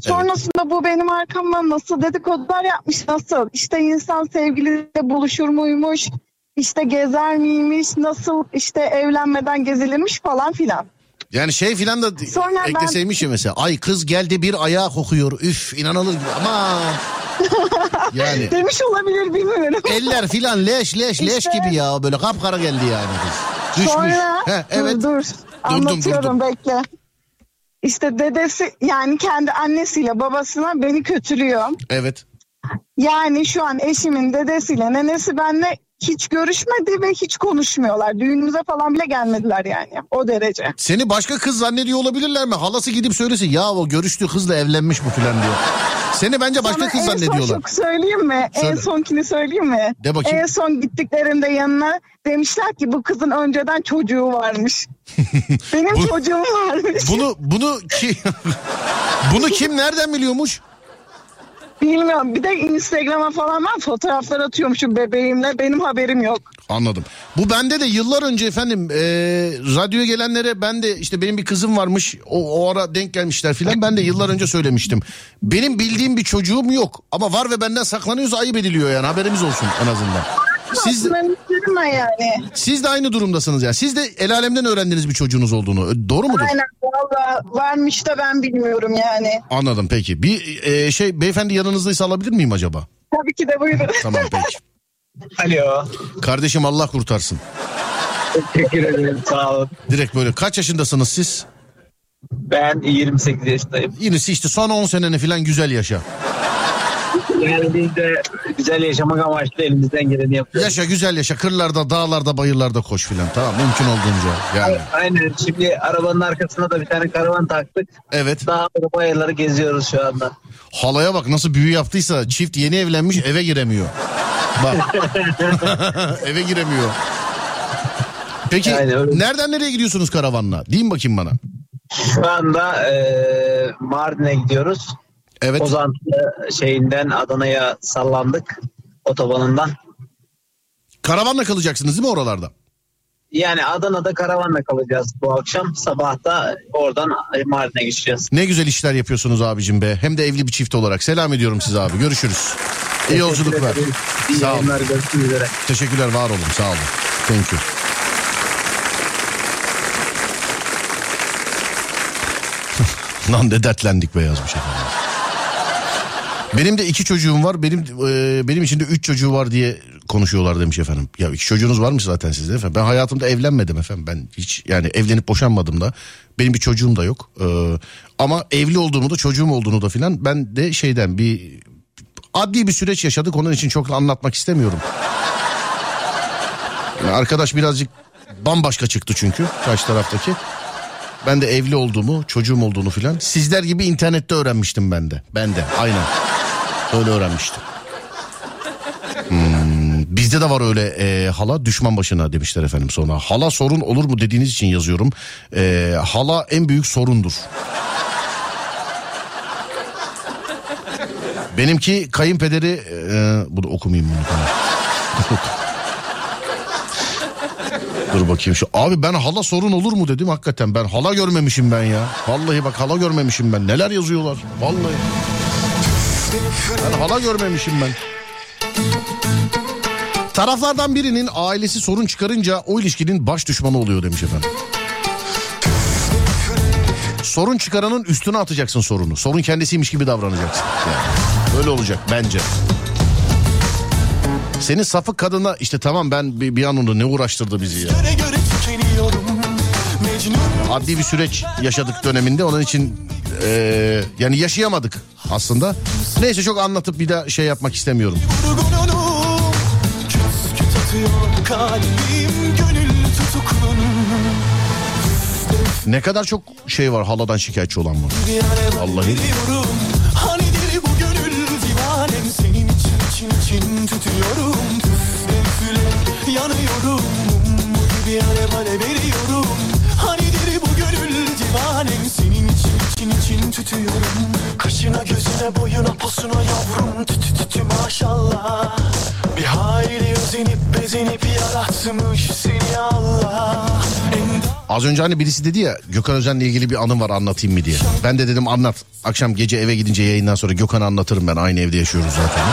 Sonrasında bu benim arkamdan nasıl dedikodular yapmış nasıl işte insan sevgiliyle buluşur muymuş işte gezer miymiş nasıl işte evlenmeden gezilirmiş falan filan. Yani şey filan da Sonra ben- ekleseymiş ya mesela. Ay kız geldi bir ayağı kokuyor. Üf inanılır gibi. Ama Yani Demiş olabilir bilmiyorum. eller filan leş leş leş İşte- gibi ya böyle kapkara geldi yani kız. Düşmüş. Sonra He, evet. dur dur anlatıyorum durdum. bekle. İşte dedesi yani kendi annesiyle babasına beni kötülüyor. Evet. Yani şu an eşimin dedesiyle nenesi benimle hiç görüşmedi ve hiç konuşmuyorlar. Düğünümüze falan bile gelmediler yani o derece. Seni başka kız zannediyor olabilirler mi? Halası gidip söylesin ya o görüştüğü kızla evlenmiş bu filan diyor. Seni bence başka Sana kız en son zannediyorlar. söyleyeyim mi? Söyle. En sonkini söyleyeyim mi? De bakayım. En son gittiklerinde yanına demişler ki bu kızın önceden çocuğu varmış. Benim Bu- çocuğum varmış. Bunu bunu ki bunu kim nereden biliyormuş? Bilmiyorum. Bir de Instagram'a falan ben fotoğraflar atıyormuşum bebeğimle. Benim haberim yok. Anladım. Bu bende de yıllar önce efendim e, radyoya gelenlere ben de işte benim bir kızım varmış o, o ara denk gelmişler filan ben de yıllar önce söylemiştim. Benim bildiğim bir çocuğum yok ama var ve benden saklanıyorsa ayıp ediliyor yani haberimiz olsun en azından. Siz, üzülme yani. siz de aynı durumdasınız ya. Siz de el alemden öğrendiniz bir çocuğunuz olduğunu. Doğru mudur? Aynen valla varmış da ben bilmiyorum yani. Anladım peki. Bir e, şey beyefendi yanınızdaysa alabilir miyim acaba? Tabii ki de buyurun. Tamam peki. Alo. Kardeşim Allah kurtarsın. Teşekkür ederim sağ olun. Direkt böyle kaç yaşındasınız siz? Ben 28 yaşındayım. Yine işte son 10 seneni falan güzel yaşa. Yani biz de güzel yaşamak amaçlı elimizden geleni yapıyoruz. Yaşa güzel yaşa. Kırlarda, dağlarda, bayırlarda koş filan. Tamam mümkün olduğunca yani. Aynen şimdi arabanın arkasına da bir tane karavan taktık. Evet. Dağları bayırları geziyoruz şu anda. Halaya bak nasıl büyü yaptıysa çift yeni evlenmiş eve giremiyor. Bak. eve giremiyor. Peki öyle. nereden nereye gidiyorsunuz karavanla? Deyin bakayım bana. Şu anda eee Mardin'e gidiyoruz. Evet. Ozantı şeyinden Adana'ya sallandık otobanından. Karavanla kalacaksınız değil mi oralarda? Yani Adana'da karavanla kalacağız bu akşam. Sabah da oradan Mardin'e geçeceğiz. Ne güzel işler yapıyorsunuz abicim be. Hem de evli bir çift olarak. Selam ediyorum size abi. Görüşürüz. İyi yolculuklar. İyi Sağ olun. Teşekkürler var olun sağ olun. Thank you. Lan ne dertlendik be yazmış efendim. Benim de iki çocuğum var. Benim e, benim için de üç çocuğu var diye konuşuyorlar demiş efendim. Ya iki çocuğunuz var mı zaten sizde efendim? Ben hayatımda evlenmedim efendim. Ben hiç yani evlenip boşanmadım da. Benim bir çocuğum da yok. E, ama evli olduğumu da çocuğum olduğunu da filan ben de şeyden bir adli bir süreç yaşadık. Onun için çok anlatmak istemiyorum. Yani arkadaş birazcık bambaşka çıktı çünkü karşı taraftaki. Ben de evli olduğumu, çocuğum olduğunu filan. Sizler gibi internette öğrenmiştim ben de. Ben de aynen. Öyle öğrenmiştim. Hmm, bizde de var öyle e, hala düşman başına demişler efendim sonra. Hala sorun olur mu dediğiniz için yazıyorum. E, hala en büyük sorundur. Benimki kayınpederi... E, bunu okumayayım bunu. Tamam. Dur bakayım şu. Abi ben hala sorun olur mu dedim hakikaten. Ben hala görmemişim ben ya. Vallahi bak hala görmemişim ben. Neler yazıyorlar. Vallahi. Ben hala görmemişim ben. Taraflardan birinin ailesi sorun çıkarınca o ilişkinin baş düşmanı oluyor demiş efendim. Sorun çıkaranın üstüne atacaksın sorunu. Sorun kendisiymiş gibi davranacaksın. Yani. Öyle olacak bence. Senin safık kadına işte tamam ben bir, bir an ne uğraştırdı bizi ya. Adli bir süreç yaşadık döneminde onun için eee, yani yaşayamadık aslında. Neyse çok anlatıp bir daha şey yapmak istemiyorum. Ne kadar çok şey var haladan şikayetçi olan var. Vallahi. veriyorum Hanidir bu gönül divanem Senin için için için tutuyorum Üfle üfle yanıyorum Mum gibi alev alev veriyorum Hanidir bu gönül divanem Senin için için için tutuyorum Kaşına gözüne boyuna posuna yavrum Tütü tütü maşallah Bir hayli özenip bezenip yaratmış seni Allah Az önce hani birisi dedi ya Gökhan Özen'le ilgili bir anım var anlatayım mı diye. Ben de dedim anlat. Akşam gece eve gidince yayından sonra Gökhan'ı anlatırım ben aynı evde yaşıyoruz zaten.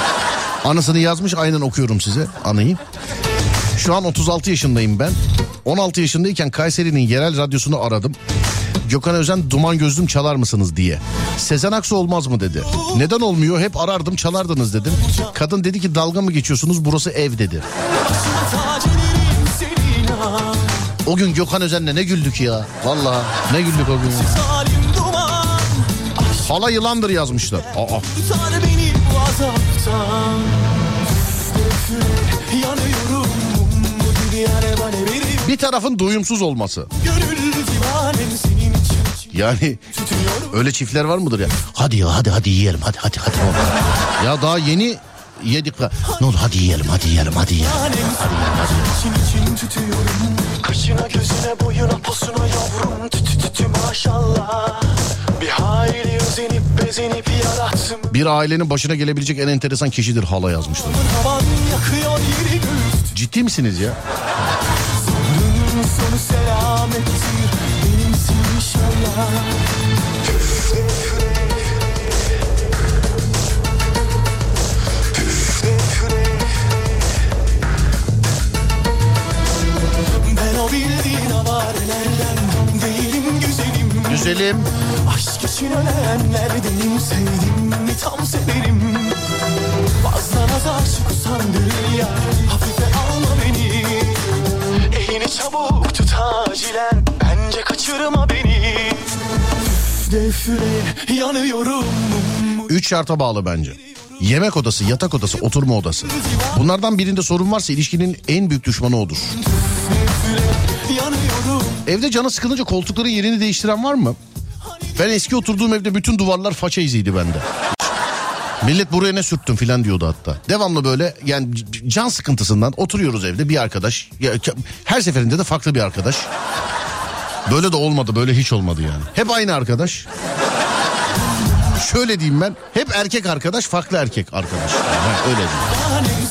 Anısını yazmış aynen okuyorum size anıyı. Şu an 36 yaşındayım ben. 16 yaşındayken Kayseri'nin yerel radyosunu aradım. Gökhan Özen duman gözlüm çalar mısınız diye. Sezen Aksu olmaz mı dedi. Neden olmuyor? Hep arardım çalardınız dedim. Kadın dedi ki dalga mı geçiyorsunuz burası ev dedi. O gün Gökhan Özen'le ne güldük ya. Vallahi ne güldük o gün. Hala yılandır yazmışlar. Aa. Üfle, Bir tarafın doyumsuz olması. Yani öyle çiftler var mıdır ya? Hadi ya hadi hadi yiyelim hadi hadi hadi. Ya daha yeni yedik. Ne oldu hadi yiyelim hadi yiyelim hadi yiyelim. Senin için için tutuyorum Kaşına gözüne boyuna posuna yavrum Tütü tütü maşallah Bir hayli özenip bezenip yarattım Bir ailenin başına gelebilecek en enteresan kişidir hala yazmışlar. Havan yakıyor yeri Ciddi misiniz ya? Güzelim. Aşk için ölenlerdenim Sevdim tam severim Fazla nazar çok usandırır ya beni Elini çabuk tut acilen Bence kaçırma beni Defre yanıyorum Üç şarta bağlı bence. Yemek odası, yatak odası, oturma odası. Bunlardan birinde sorun varsa ilişkinin en büyük düşmanı odur. Evde canı sıkılınca koltukların yerini değiştiren var mı? Ben eski oturduğum evde bütün duvarlar faça iziydi bende. Millet buraya ne sürttün filan diyordu hatta. Devamlı böyle yani can sıkıntısından oturuyoruz evde bir arkadaş. Ya, her seferinde de farklı bir arkadaş. Böyle de olmadı böyle hiç olmadı yani. Hep aynı arkadaş. Şöyle diyeyim ben. Hep erkek arkadaş farklı erkek arkadaş. Ha, öyle diyeyim.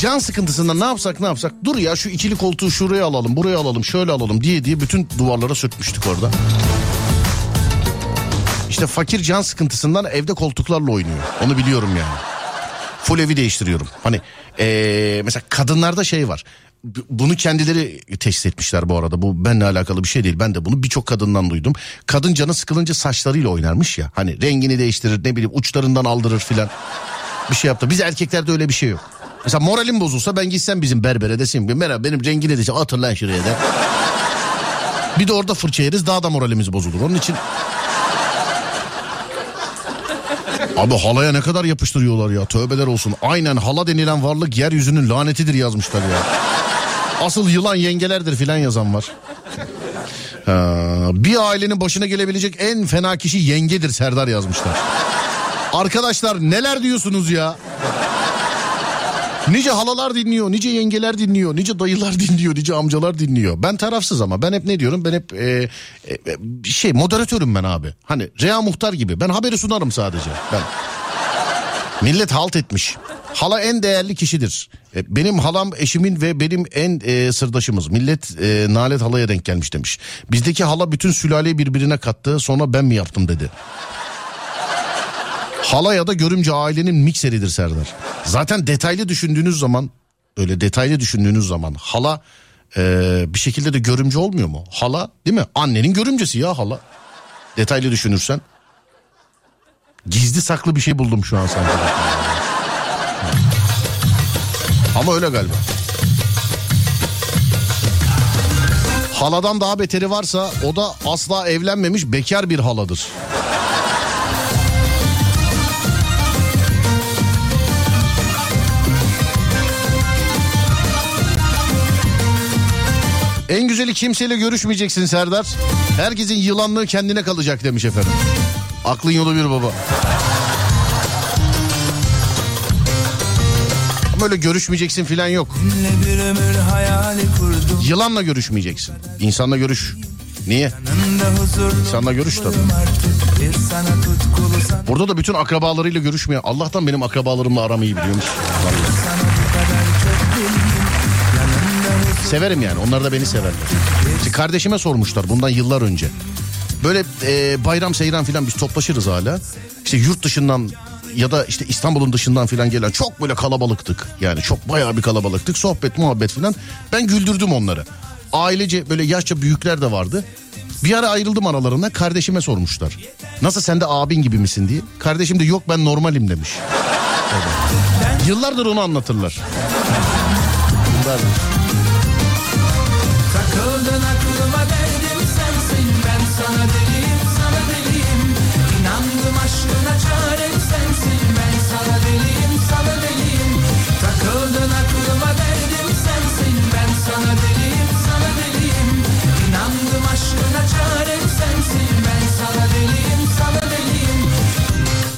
Can sıkıntısından ne yapsak ne yapsak. Dur ya şu ikili koltuğu şuraya alalım buraya alalım şöyle alalım diye diye bütün duvarlara sürtmüştük orada. İşte fakir can sıkıntısından evde koltuklarla oynuyor. Onu biliyorum yani. Full evi değiştiriyorum. Hani ee, mesela kadınlarda şey var. Bunu kendileri teşhis etmişler bu arada. Bu benimle alakalı bir şey değil. Ben de bunu birçok kadından duydum. Kadın canı sıkılınca saçlarıyla oynarmış ya. Hani rengini değiştirir ne bileyim uçlarından aldırır filan. Bir şey yaptı. Biz erkeklerde öyle bir şey yok. Mesela moralim bozulsa ben gitsem bizim berbere ki merhaba benim rengini diyeceğim atır lan şuraya da. Bir de orada fırça yeriz daha da moralimiz bozulur. Onun için Abi halaya ne kadar yapıştırıyorlar ya tövbeler olsun. Aynen hala denilen varlık yeryüzünün lanetidir yazmışlar ya. Asıl yılan yengelerdir filan yazan var. Ha, bir ailenin başına gelebilecek en fena kişi yengedir Serdar yazmışlar. Arkadaşlar neler diyorsunuz ya? Nice halalar dinliyor, nice yengeler dinliyor, nice dayılar dinliyor, nice amcalar dinliyor. Ben tarafsız ama ben hep ne diyorum? Ben hep e, e, şey moderatörüm ben abi. Hani Rea Muhtar gibi. Ben haberi sunarım sadece. Ben. Millet halt etmiş. Hala en değerli kişidir. E, Benim halam eşimin ve benim en e, sırdaşımız. Millet e, nalet halaya denk gelmiş demiş. Bizdeki hala bütün sülaleyi birbirine kattı sonra ben mi yaptım dedi. Hala ya da görümce ailenin mikseridir Serdar. Zaten detaylı düşündüğünüz zaman öyle detaylı düşündüğünüz zaman hala e, bir şekilde de görümce olmuyor mu? Hala değil mi? Annenin görümcesi ya hala. Detaylı düşünürsen. Gizli saklı bir şey buldum şu an sanki. Ama öyle galiba. Haladan daha beteri varsa o da asla evlenmemiş bekar bir haladır. En güzeli kimseyle görüşmeyeceksin Serdar. Herkesin yılanlığı kendine kalacak demiş efendim. Aklın yolu bir baba. Ama öyle görüşmeyeceksin filan yok. Yılanla görüşmeyeceksin. İnsanla görüş. Niye? İnsanla görüş tabii. Burada da bütün akrabalarıyla görüşmüyor. Allah'tan benim akrabalarımla aramı iyi biliyormuş. Vallahi. Severim yani. Onlar da beni severler. İşte kardeşime sormuşlar bundan yıllar önce. Böyle e, bayram seyran filan biz toplaşırız hala. İşte yurt dışından ya da işte İstanbul'un dışından filan gelen çok böyle kalabalıktık. Yani çok bayağı bir kalabalıktık. Sohbet muhabbet filan. Ben güldürdüm onları. Ailece böyle yaşça büyükler de vardı. Bir ara ayrıldım aralarında kardeşime sormuşlar. Nasıl sen de abin gibi misin diye. Kardeşim de yok ben normalim demiş. Evet. Yıllardır onu anlatırlar. Yıllardır.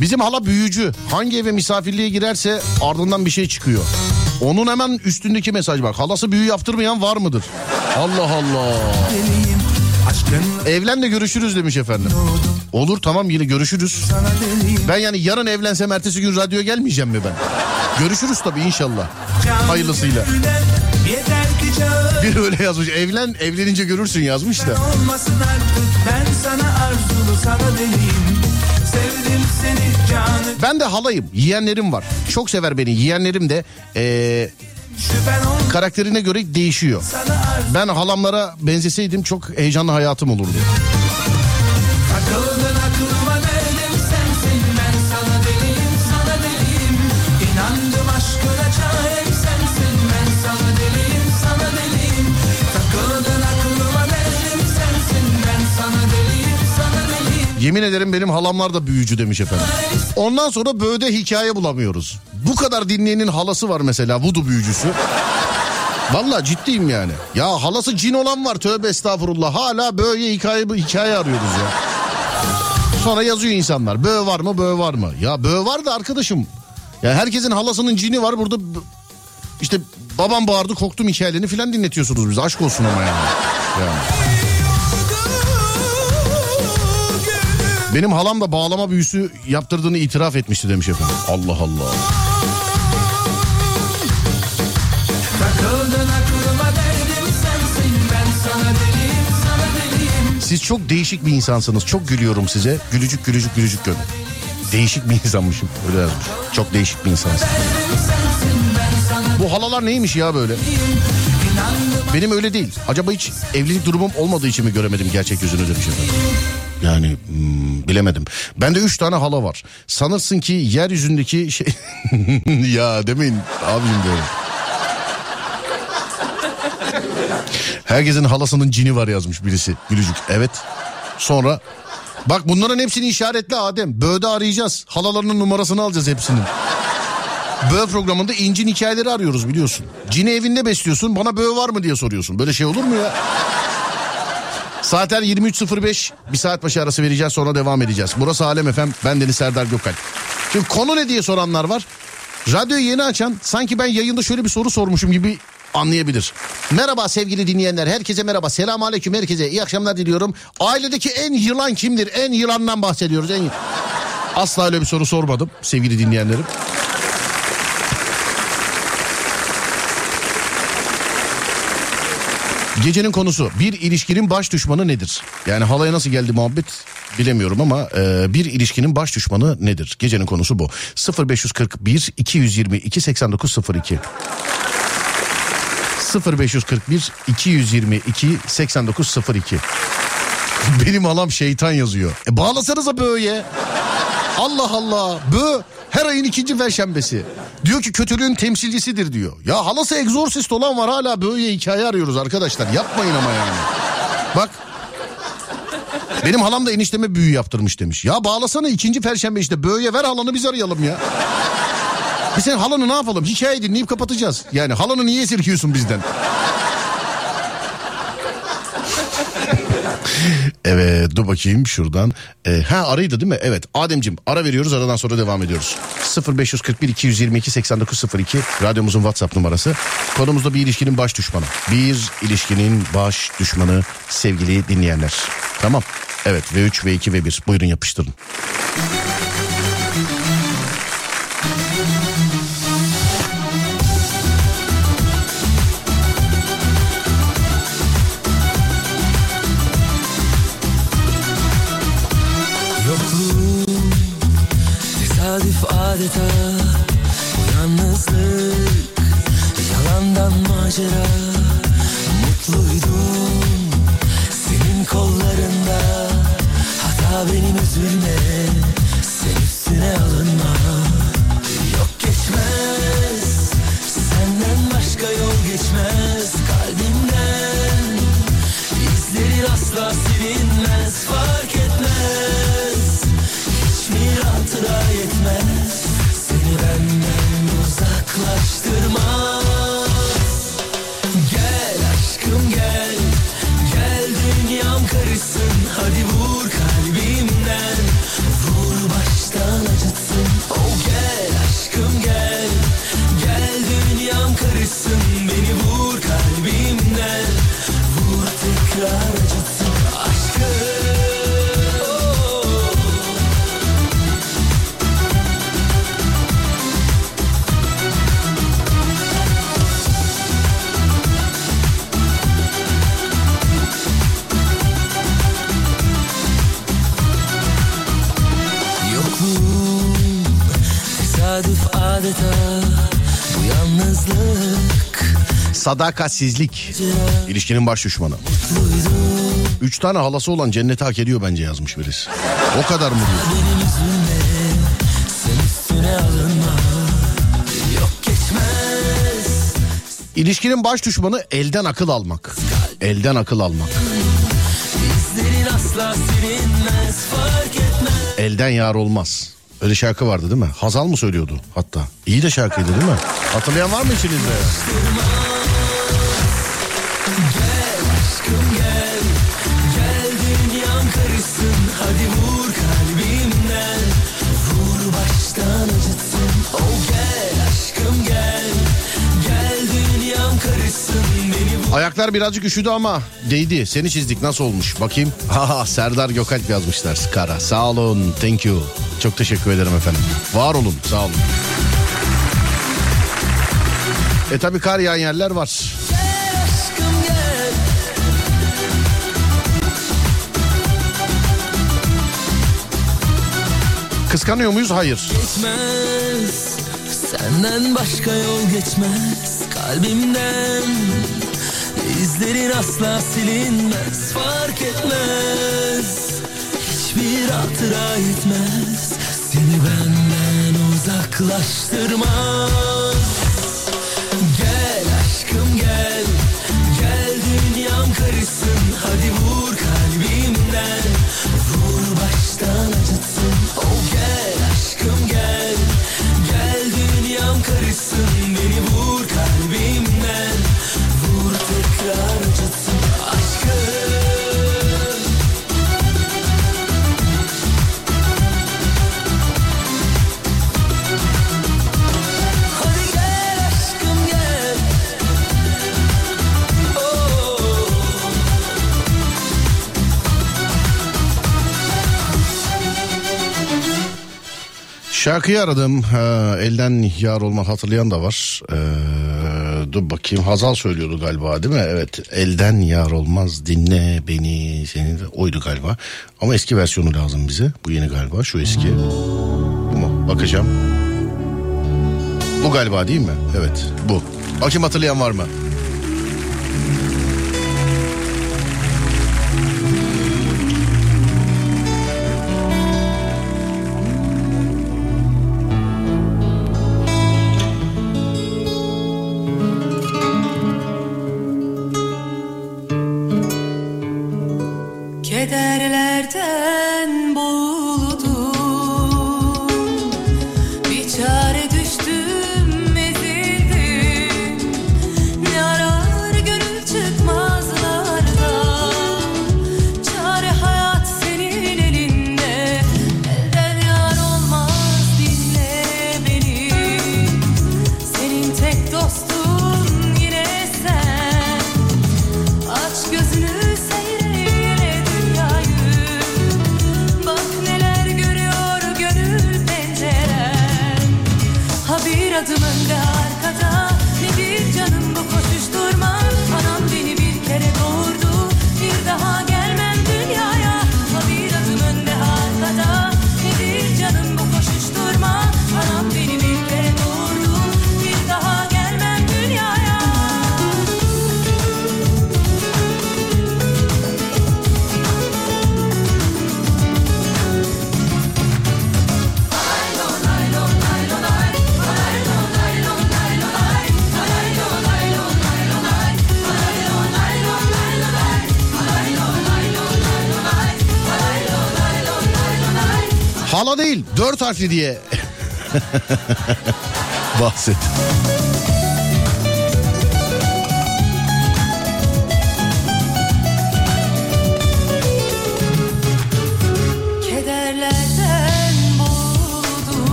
Bizim hala büyücü. Hangi eve misafirliğe girerse ardından bir şey çıkıyor. Onun hemen üstündeki mesaj bak. Halası büyü yaptırmayan var mıdır? Allah Allah. Evlen de görüşürüz demiş efendim. Olur tamam yine görüşürüz. Ben yani yarın evlensem ertesi gün radyoya gelmeyeceğim mi ben? Görüşürüz tabii inşallah. Hayırlısıyla. Bir öyle yazmış. Evlen evlenince görürsün yazmış da. Ben sana arzulu sana deliyim Ben de halayım. Yeğenlerim var. Çok sever beni. Yeğenlerim de ol karakterine göre değişiyor. Ben halamlara benzeseydim çok heyecanlı hayatım olurdu. Yemin ederim benim halamlar da büyücü demiş efendim. Ondan sonra böyle hikaye bulamıyoruz. Bu kadar dinleyenin halası var mesela vudu büyücüsü. Vallahi ciddiyim yani. Ya halası cin olan var tövbe estağfurullah. Hala böyle hikaye hikaye arıyoruz ya. Sonra yazıyor insanlar. Böğ var mı böğ var mı? Ya böğ var da arkadaşım. Ya herkesin halasının cini var burada işte babam bağırdı koktum hikayelerini filan dinletiyorsunuz bize. Aşk olsun ama yani. yani. Benim halam da bağlama büyüsü yaptırdığını itiraf etmişti demiş efendim. Allah Allah. Siz çok değişik bir insansınız. Çok gülüyorum size. Gülücük gülücük gülücük gönül. Değişik bir insanmışım. Öyle yazmış. Çok değişik bir insansın. Bu halalar neymiş ya böyle? Benim öyle değil. Acaba hiç evlilik durumum olmadığı için mi göremedim gerçek yüzünü demiş efendim. Yani hmm, bilemedim. Bende üç tane hala var. Sanırsın ki yeryüzündeki şey... ya demeyin abim böyle. Herkesin halasının cini var yazmış birisi. Gülücük. Evet. Sonra bak bunların hepsini işaretle Adem. Böğde arayacağız. Halalarının numarasını alacağız hepsinin. Böğ programında incin hikayeleri arıyoruz biliyorsun. Cini evinde besliyorsun bana böğ var mı diye soruyorsun. Böyle şey olur mu ya? Saatler 23.05 bir saat başı arası vereceğiz sonra devam edeceğiz. Burası Alem Efem ben Deniz Serdar Gökalp. Şimdi konu ne diye soranlar var. Radyoyu yeni açan sanki ben yayında şöyle bir soru sormuşum gibi anlayabilir. Merhaba sevgili dinleyenler. Herkese merhaba. Selam aleyküm herkese. İyi akşamlar diliyorum. Ailedeki en yılan kimdir? En yılandan bahsediyoruz. En... Asla öyle bir soru sormadım sevgili dinleyenlerim. Gecenin konusu bir ilişkinin baş düşmanı nedir? Yani halaya nasıl geldi muhabbet bilemiyorum ama e, bir ilişkinin baş düşmanı nedir? Gecenin konusu bu. 0541 222 8902 0541 222 8902 Benim halam şeytan yazıyor. E bağlasanıza böyle. Allah Allah. Bö her ayın ikinci perşembesi. Diyor ki kötülüğün temsilcisidir diyor. Ya halası egzorsist olan var hala böyle hikaye arıyoruz arkadaşlar. Yapmayın ama yani. Bak. Benim halam da enişteme büyü yaptırmış demiş. Ya bağlasana ikinci perşembe işte böyle ver halanı biz arayalım ya. Biz senin halanı ne yapalım? Hikaye dinleyip kapatacağız. Yani halanı niye esirgiyorsun bizden? Evet dur bakayım şuradan. Ee, ha araydı değil mi? Evet Ademcim ara veriyoruz aradan sonra devam ediyoruz. 0541 222 8902 radyomuzun WhatsApp numarası. Konumuzda bir ilişkinin baş düşmanı. Bir ilişkinin baş düşmanı sevgili dinleyenler. Tamam. Evet V3 V2 V1 buyurun yapıştırın. Tesadüf adeta Bu yalnızlık yalandan macera. Mutluydum senin kollarında Hata benim üzülme Sen üstüne alınma. Yok geçmez Senden başka yol geçmez tesadüf adeta Bu yalnızlık Sadakatsizlik. İlişkinin baş düşmanı. Üç tane halası olan cenneti hak ediyor bence yazmış birisi. O kadar mı diyor? benim üzülme Sen üstüne alınma Yok geçmez İlişkinin baş düşmanı elden akıl almak. Elden akıl almak. Elden yar olmaz. Öyle şarkı vardı değil mi? Hazal mı söylüyordu hatta? İyi de şarkıydı değil mi? Hatırlayan var mı içinizde? Ayaklar birazcık üşüdü ama değdi. Seni çizdik nasıl olmuş? Bakayım. Serdar Gökalp yazmışlar Skara. Sağ olun. Thank you. Çok teşekkür ederim efendim. Var olun. Sağ olun. E tabi kar yağan yerler var. Kıskanıyor muyuz? Hayır. geçmez Senden başka yol geçmez Kalbimden İzlerin asla silinmez Fark etmez. Hiçbir hatıra yetmez. Seni benden uzaklaştırmaz. Gel aşkım gel. Gel dünyam karışsın. Hadi vur Şarkıyı aradım. Ha, elden yar olmak hatırlayan da var. Ee, dur bakayım. Hazal söylüyordu galiba değil mi? Evet. Elden yar olmaz dinle beni seni de oydu galiba. Ama eski versiyonu lazım bize. Bu yeni galiba. Şu eski. Bu mu? Bakacağım. Bu galiba değil mi? Evet. Bu. Bakayım hatırlayan var mı? Harfli diye bahset.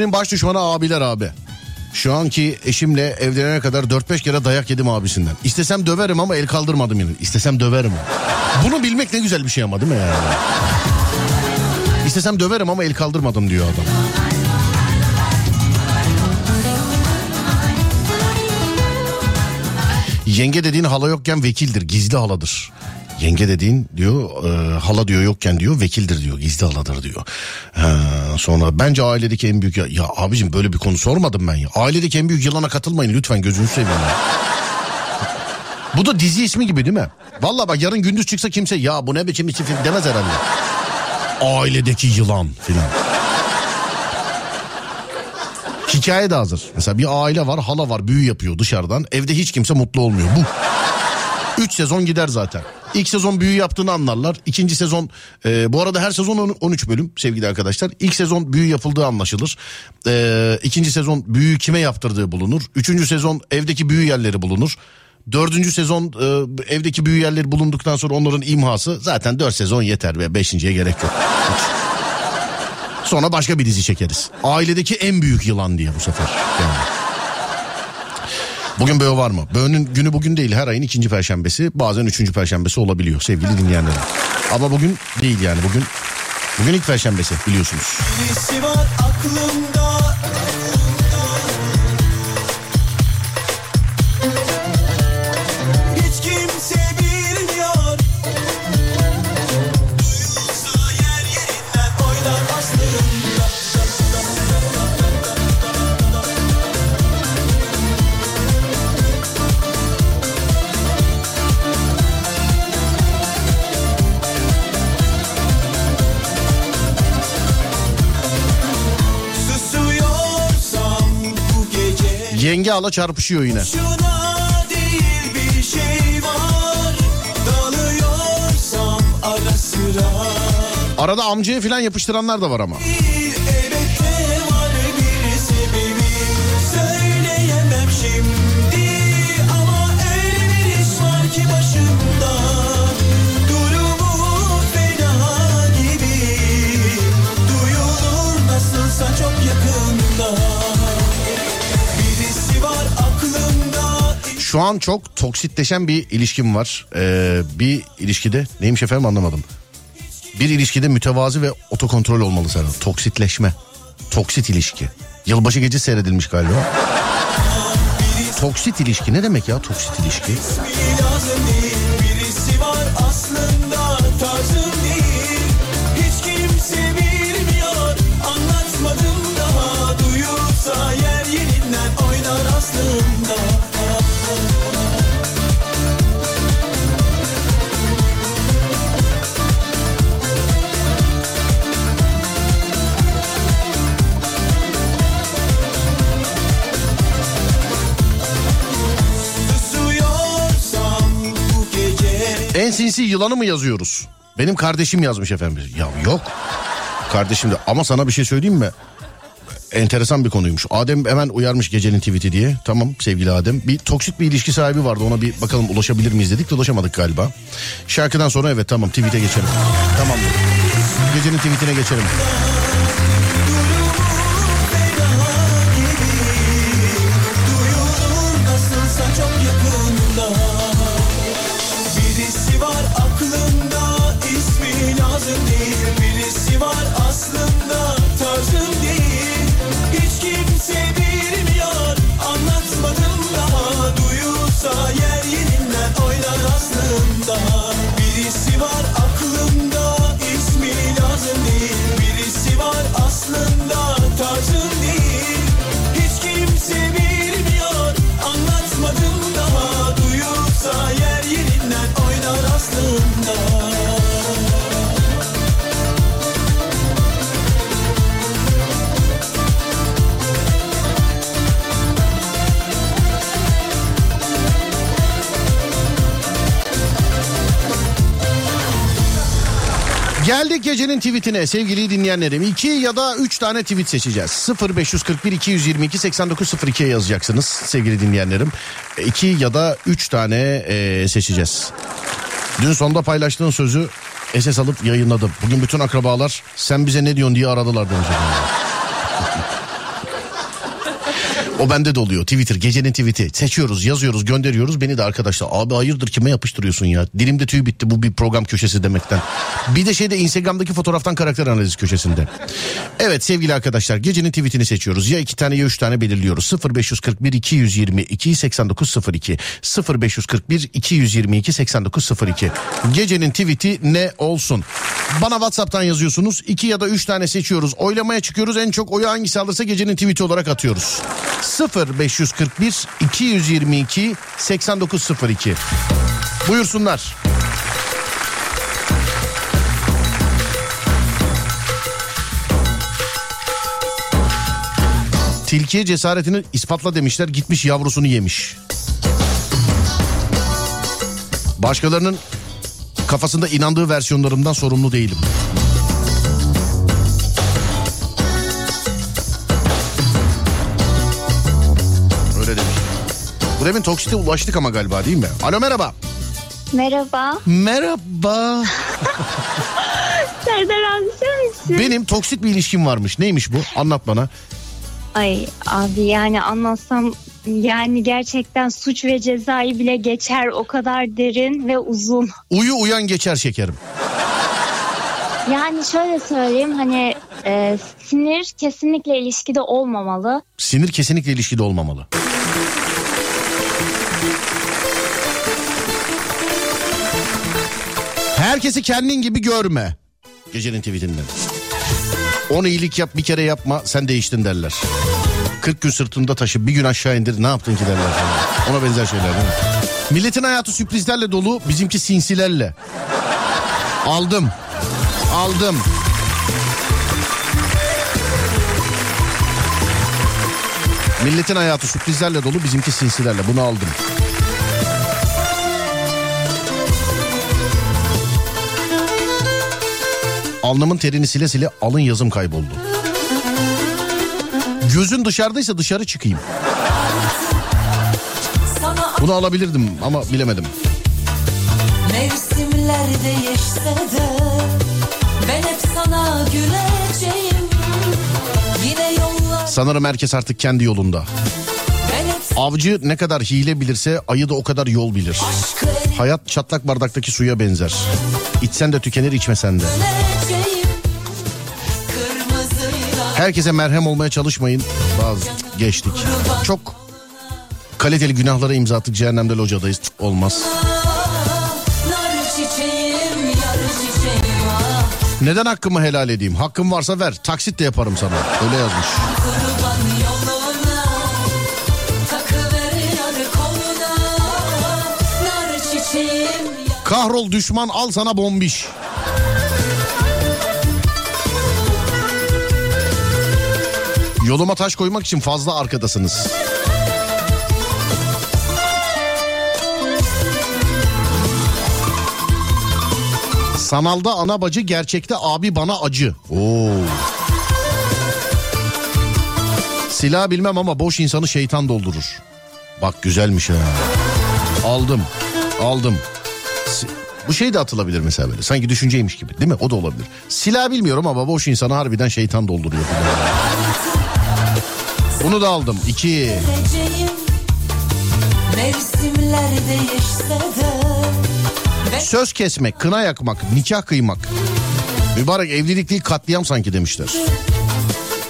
İlişkinin baş düşmanı abiler abi. Şu anki eşimle evlenene kadar 4-5 kere dayak yedim abisinden. İstesem döverim ama el kaldırmadım yani. İstesem döverim. Bunu bilmek ne güzel bir şey ama değil mi yani? İstesem döverim ama el kaldırmadım diyor adam. Yenge dediğin hala yokken vekildir, gizli haladır. Yenge dediğin diyor e, hala diyor yokken diyor vekildir diyor gizli haladır diyor. Ha, sonra bence ailedeki en büyük ya, ya abicim böyle bir konu sormadım ben ya. Ailedeki en büyük yılana katılmayın lütfen gözünüzü seveyim. Bu da dizi ismi gibi değil mi? Vallahi bak yarın gündüz çıksa kimse ya bu ne biçim isim demez herhalde. Ailedeki yılan filan. Hikaye de hazır. Mesela bir aile var hala var büyü yapıyor dışarıdan. Evde hiç kimse mutlu olmuyor. Bu. 3 sezon gider zaten. İlk sezon büyü yaptığını anlarlar. İkinci sezon e, bu arada her sezon on- 13 bölüm sevgili arkadaşlar. İlk sezon büyü yapıldığı anlaşılır. E, ikinci sezon büyü kime yaptırdığı bulunur. Üçüncü sezon evdeki büyü yerleri bulunur. Dördüncü sezon e, evdeki büyü yerleri bulunduktan sonra onların imhası zaten dört sezon yeter ve beşinciye gerek yok. Sonra başka bir dizi çekeriz. Ailedeki en büyük yılan diye bu sefer. Yani. Bugün böğü var mı? Böğünün günü bugün değil her ayın ikinci perşembesi bazen üçüncü perşembesi olabiliyor sevgili dinleyenler. Ama bugün değil yani bugün bugün ilk perşembesi biliyorsunuz. Var aklımda ala çarpışıyor yine. Değil şey var Arada amcaya falan yapıştıranlar da var ama. Elbette Şu an çok toksitleşen bir ilişkim var. Ee, bir ilişkide neymiş efendim anlamadım. Bir ilişkide mütevazi ve otokontrol olmalı sana. Toksitleşme. Toksit ilişki. Yılbaşı gece seyredilmiş galiba. Toksit ilişki ne demek ya toksit ilişki? En sinsi yılanı mı yazıyoruz? Benim kardeşim yazmış efendim. Ya yok. Kardeşim de ama sana bir şey söyleyeyim mi? Enteresan bir konuymuş. Adem hemen uyarmış gecenin tweet'i diye. Tamam sevgili Adem. Bir toksit bir ilişki sahibi vardı. Ona bir bakalım ulaşabilir miyiz dedik de ulaşamadık galiba. Şarkıdan sonra evet tamam tweet'e geçelim. Tamam. Gecenin tweet'ine geçelim. Geldik gecenin tweetine sevgili dinleyenlerim. 2 ya da 3 tane tweet seçeceğiz. 0541 222 8902'ye yazacaksınız sevgili dinleyenlerim. 2 ya da 3 tane e, seçeceğiz. Dün sonda paylaştığın sözü SS alıp yayınladım. Bugün bütün akrabalar sen bize ne diyorsun diye aradılar demiş. O bende de oluyor. Twitter gecenin tweet'i. Seçiyoruz, yazıyoruz, gönderiyoruz. Beni de arkadaşlar abi hayırdır kime yapıştırıyorsun ya? Dilimde tüy bitti bu bir program köşesi demekten. Bir de şeyde Instagram'daki fotoğraftan karakter analizi köşesinde. Evet sevgili arkadaşlar gecenin tweet'ini seçiyoruz. Ya iki tane ya üç tane belirliyoruz. 0541 222 8902 0541 222 8902 Gecenin tweet'i ne olsun? Bana WhatsApp'tan yazıyorsunuz. iki ya da üç tane seçiyoruz. Oylamaya çıkıyoruz. En çok oyu hangisi alırsa gecenin tweet'i olarak atıyoruz. 0541 222 8902 Buyursunlar. Tilkiye cesaretini ispatla demişler gitmiş yavrusunu yemiş. Başkalarının kafasında inandığı versiyonlarımdan sorumlu değilim. Öyle demiş. Bremen Toksit'e ulaştık ama galiba değil mi? Alo merhaba. Merhaba. Merhaba. Serdar abi sen misin? Benim toksit bir ilişkim varmış. Neymiş bu? Anlat bana. Ay abi yani anlatsam yani gerçekten suç ve cezayı bile geçer o kadar derin ve uzun. Uyu uyan geçer şekerim. Yani şöyle söyleyeyim hani e, sinir kesinlikle ilişkide olmamalı. Sinir kesinlikle ilişkide olmamalı. Herkesi kendin gibi görme. Gecenin tweetinden. On iyilik yap bir kere yapma sen değiştin derler. 40 gün sırtında taşı bir gün aşağı indir ne yaptın ki derler. Ona benzer şeyler değil mi? Milletin hayatı sürprizlerle dolu bizimki sinsilerle. Aldım. Aldım. Milletin hayatı sürprizlerle dolu bizimki sinsilerle bunu aldım. Alnımın terini sile sile alın yazım kayboldu. Gözün dışarıdaysa dışarı çıkayım. Bunu alabilirdim ama bilemedim. mevsimler değişse de Ben hep sana güleceğim Yine yollar Sanırım herkes artık kendi yolunda. Avcı ne kadar hile bilirse ayı da o kadar yol bilir. Hayat çatlak bardaktaki suya benzer. İçsen de tükenir içmesen de. Herkese merhem olmaya çalışmayın. Bazı geçtik. Çok kaliteli günahlara imza attık cehennemde locadayız. Cık, Olmaz. Neden hakkımı helal edeyim? Hakkım varsa ver. Taksit de yaparım sana. Öyle yazmış. Kahrol düşman al sana bombiş. Yoluma taş koymak için fazla arkadasınız. Sanalda ana bacı gerçekte abi bana acı. Oo. Silah bilmem ama boş insanı şeytan doldurur. Bak güzelmiş ha. Aldım. Aldım. Bu şey de atılabilir mesela böyle. Sanki düşünceymiş gibi değil mi? O da olabilir. Silah bilmiyorum ama boş insanı harbiden şeytan dolduruyor. Bunu da aldım. İki. Söz kesmek, kına yakmak, nikah kıymak. Mübarek evlilik değil katliam sanki demişler.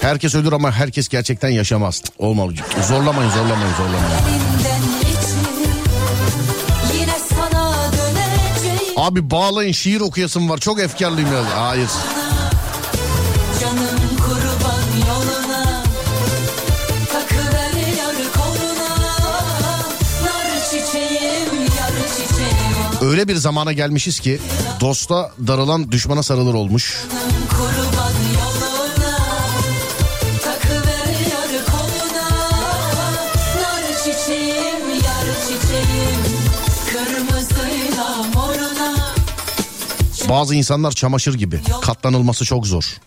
Herkes ölür ama herkes gerçekten yaşamaz. Olmalı. Zorlamayın zorlamayın zorlamayın. Abi bağlayın şiir okuyasım var. Çok efkarlıyım ya. Hayır. Canım Öyle bir zamana gelmişiz ki dosta darılan düşmana sarılır olmuş. Bazı insanlar çamaşır gibi. Katlanılması çok zor.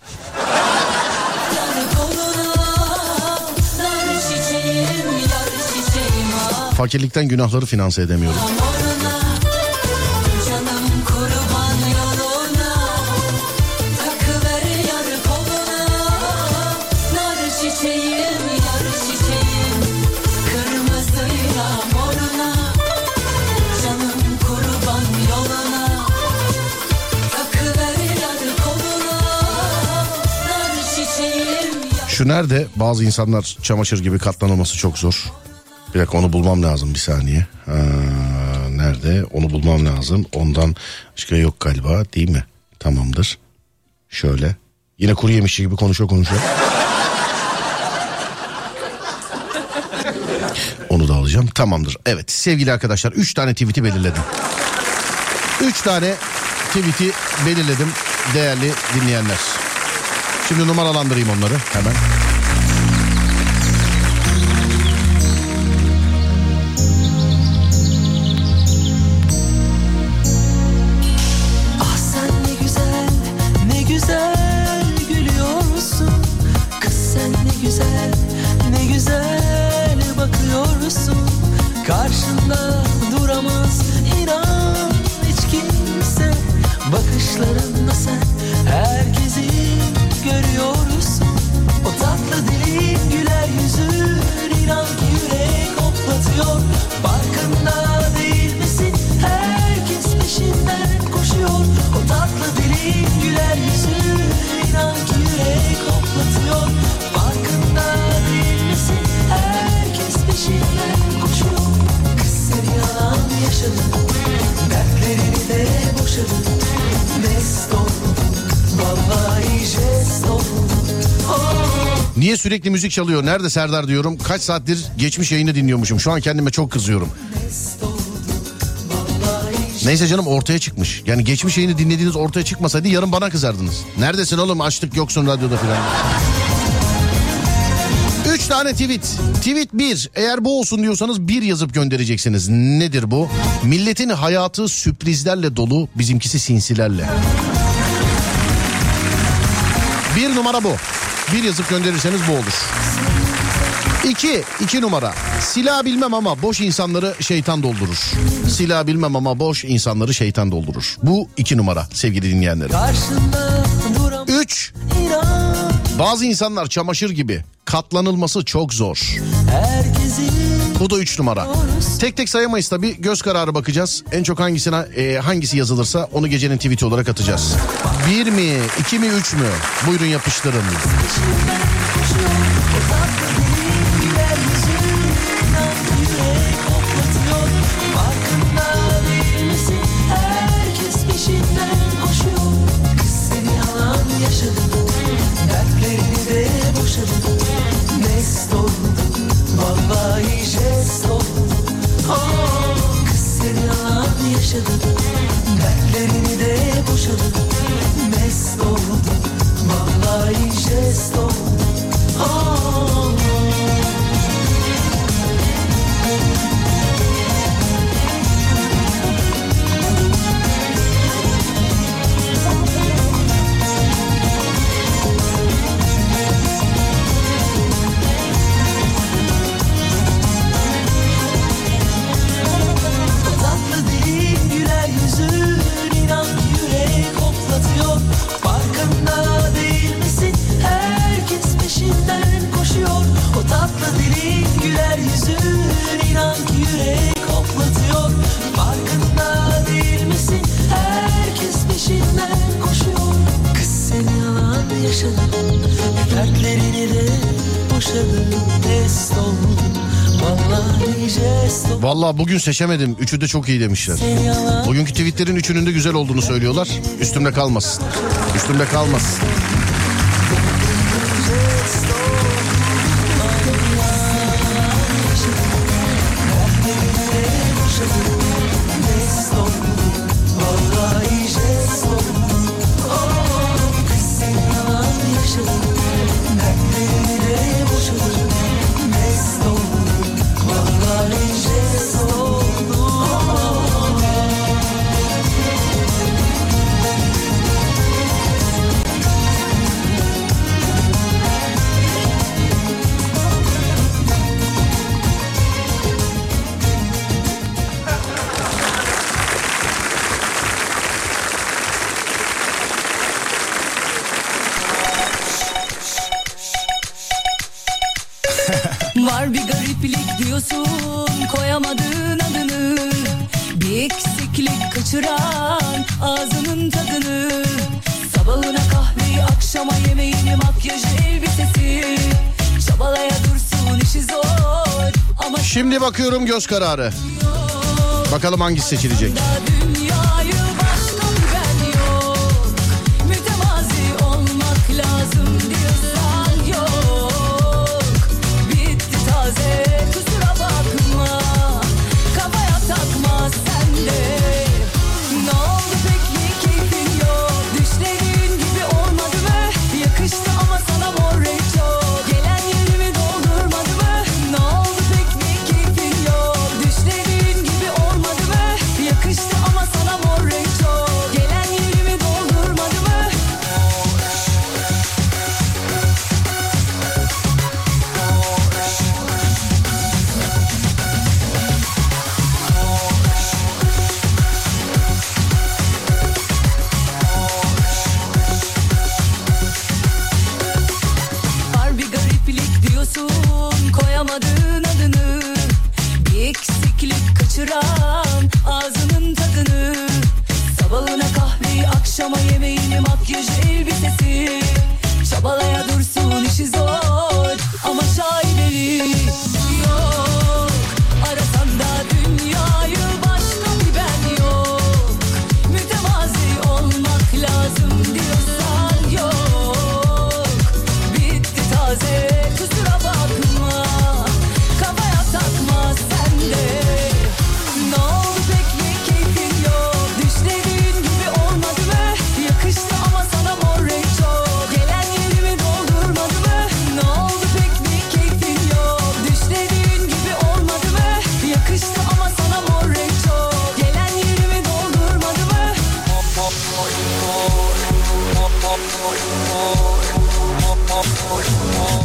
Fakirlikten günahları finanse edemiyorum. Şu nerede bazı insanlar çamaşır gibi katlanılması çok zor. Bir dakika onu bulmam lazım bir saniye. Ha, nerede onu bulmam lazım. Ondan başka yok galiba değil mi? Tamamdır. Şöyle. Yine kuru yemişçi gibi konuşuyor konuşuyor. Onu da alacağım. Tamamdır. Evet sevgili arkadaşlar 3 tane tweet'i belirledim. 3 tane tweet'i belirledim değerli dinleyenler. Şimdi numaralandırayım onları hemen. Niye sürekli müzik çalıyor? Nerede Serdar diyorum. Kaç saattir geçmiş yayını dinliyormuşum. Şu an kendime çok kızıyorum. Neyse canım ortaya çıkmış. Yani geçmiş yayını dinlediğiniz ortaya çıkmasaydı yarın bana kızardınız. Neredesin oğlum açlık yoksun radyoda filan. Üç tane tweet. Tweet bir. Eğer bu olsun diyorsanız bir yazıp göndereceksiniz. Nedir bu? Milletin hayatı sürprizlerle dolu, bizimkisi sinsilerle. Bir numara bu. Bir yazıp gönderirseniz bu olur. İki, iki numara. Silah bilmem ama boş insanları şeytan doldurur. Silah bilmem ama boş insanları şeytan doldurur. Bu iki numara sevgili dinleyenlerim. Üç, bazı insanlar çamaşır gibi. Katlanılması çok zor. Herkesin Bu da 3 numara. Tek tek sayamayız tabii. Göz kararı bakacağız. En çok hangisine e, hangisi yazılırsa onu gecenin tweet'i olarak atacağız. 1 mi, 2 mi, 3 mü? Buyurun yapıştırın. Herkes yaşadı Dertlerini de boşadı Mest oldu Vallahi jest oldu Tatlı dilin güler yüzün inan yürek hoplatıyor Farkında değil misin herkes peşinden koşuyor Kız seni yalan yaşadı dertlerini de boşadı Test oldu vallahi jest oldu Vallahi bugün seçemedim. Üçü de çok iyi demişler. Bugünkü tweetlerin üçünün de güzel olduğunu söylüyorlar. Üstümde kalmasın. Üstümde kalmasın. Bakıyorum göz kararı. Bakalım hangisi seçilecek.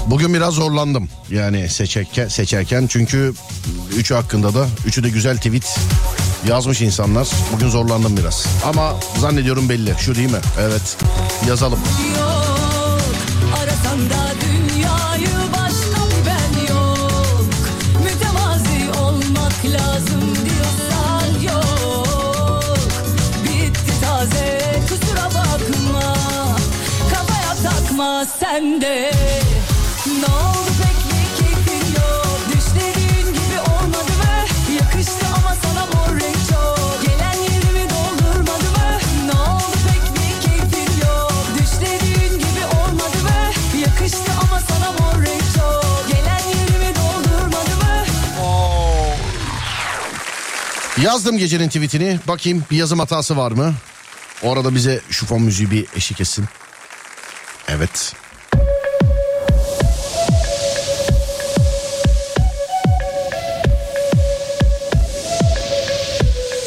Bugün biraz zorlandım yani seçerken, seçerken. Çünkü üçü hakkında da üçü de güzel tweet yazmış insanlar. Bugün zorlandım biraz. Ama zannediyorum belli. Şu değil mi? Evet. Yazalım. Yok, Yazdım gecenin tweetini. Bakayım bir yazım hatası var mı? Orada bize şu fon müziği bir eşlik etsin. Evet.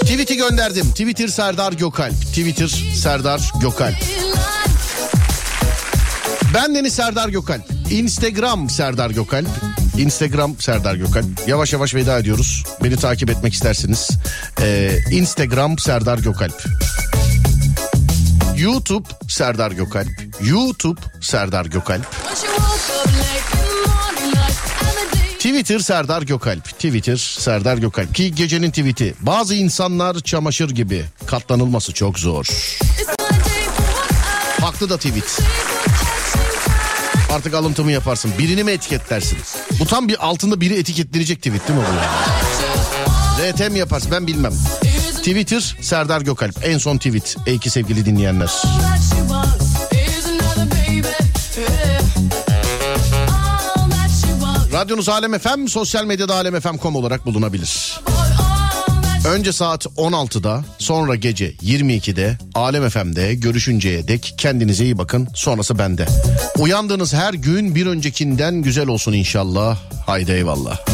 Tweet'i gönderdim. Twitter Serdar Gökalp. Twitter Serdar Gökalp. Ben Deniz Serdar Gökalp. Instagram Serdar Gökalp. Instagram Serdar Gökalp. Yavaş yavaş veda ediyoruz. Beni takip etmek isterseniz. Ee, Instagram Serdar Gökalp. YouTube Serdar Gökalp. YouTube Serdar Gökalp. Twitter Serdar Gökalp. Twitter Serdar Gökalp. Ki gecenin tweet'i. Bazı insanlar çamaşır gibi. Katlanılması çok zor. Haklı da tweet. Artık alıntımı yaparsın. Birini mi etiketlersin? Bu tam bir altında biri etiketlenecek tweet değil mi bu? yani? RT mi yaparsın ben bilmem. Twitter Serdar Gökalp. En son tweet. Ey ki sevgili dinleyenler. Radyonuz Alem FM, sosyal medyada alemfm.com olarak bulunabilir. Önce saat 16'da, sonra gece 22'de Alem FM'de görüşünceye dek kendinize iyi bakın. Sonrası bende. Uyandığınız her gün bir öncekinden güzel olsun inşallah. Haydi eyvallah.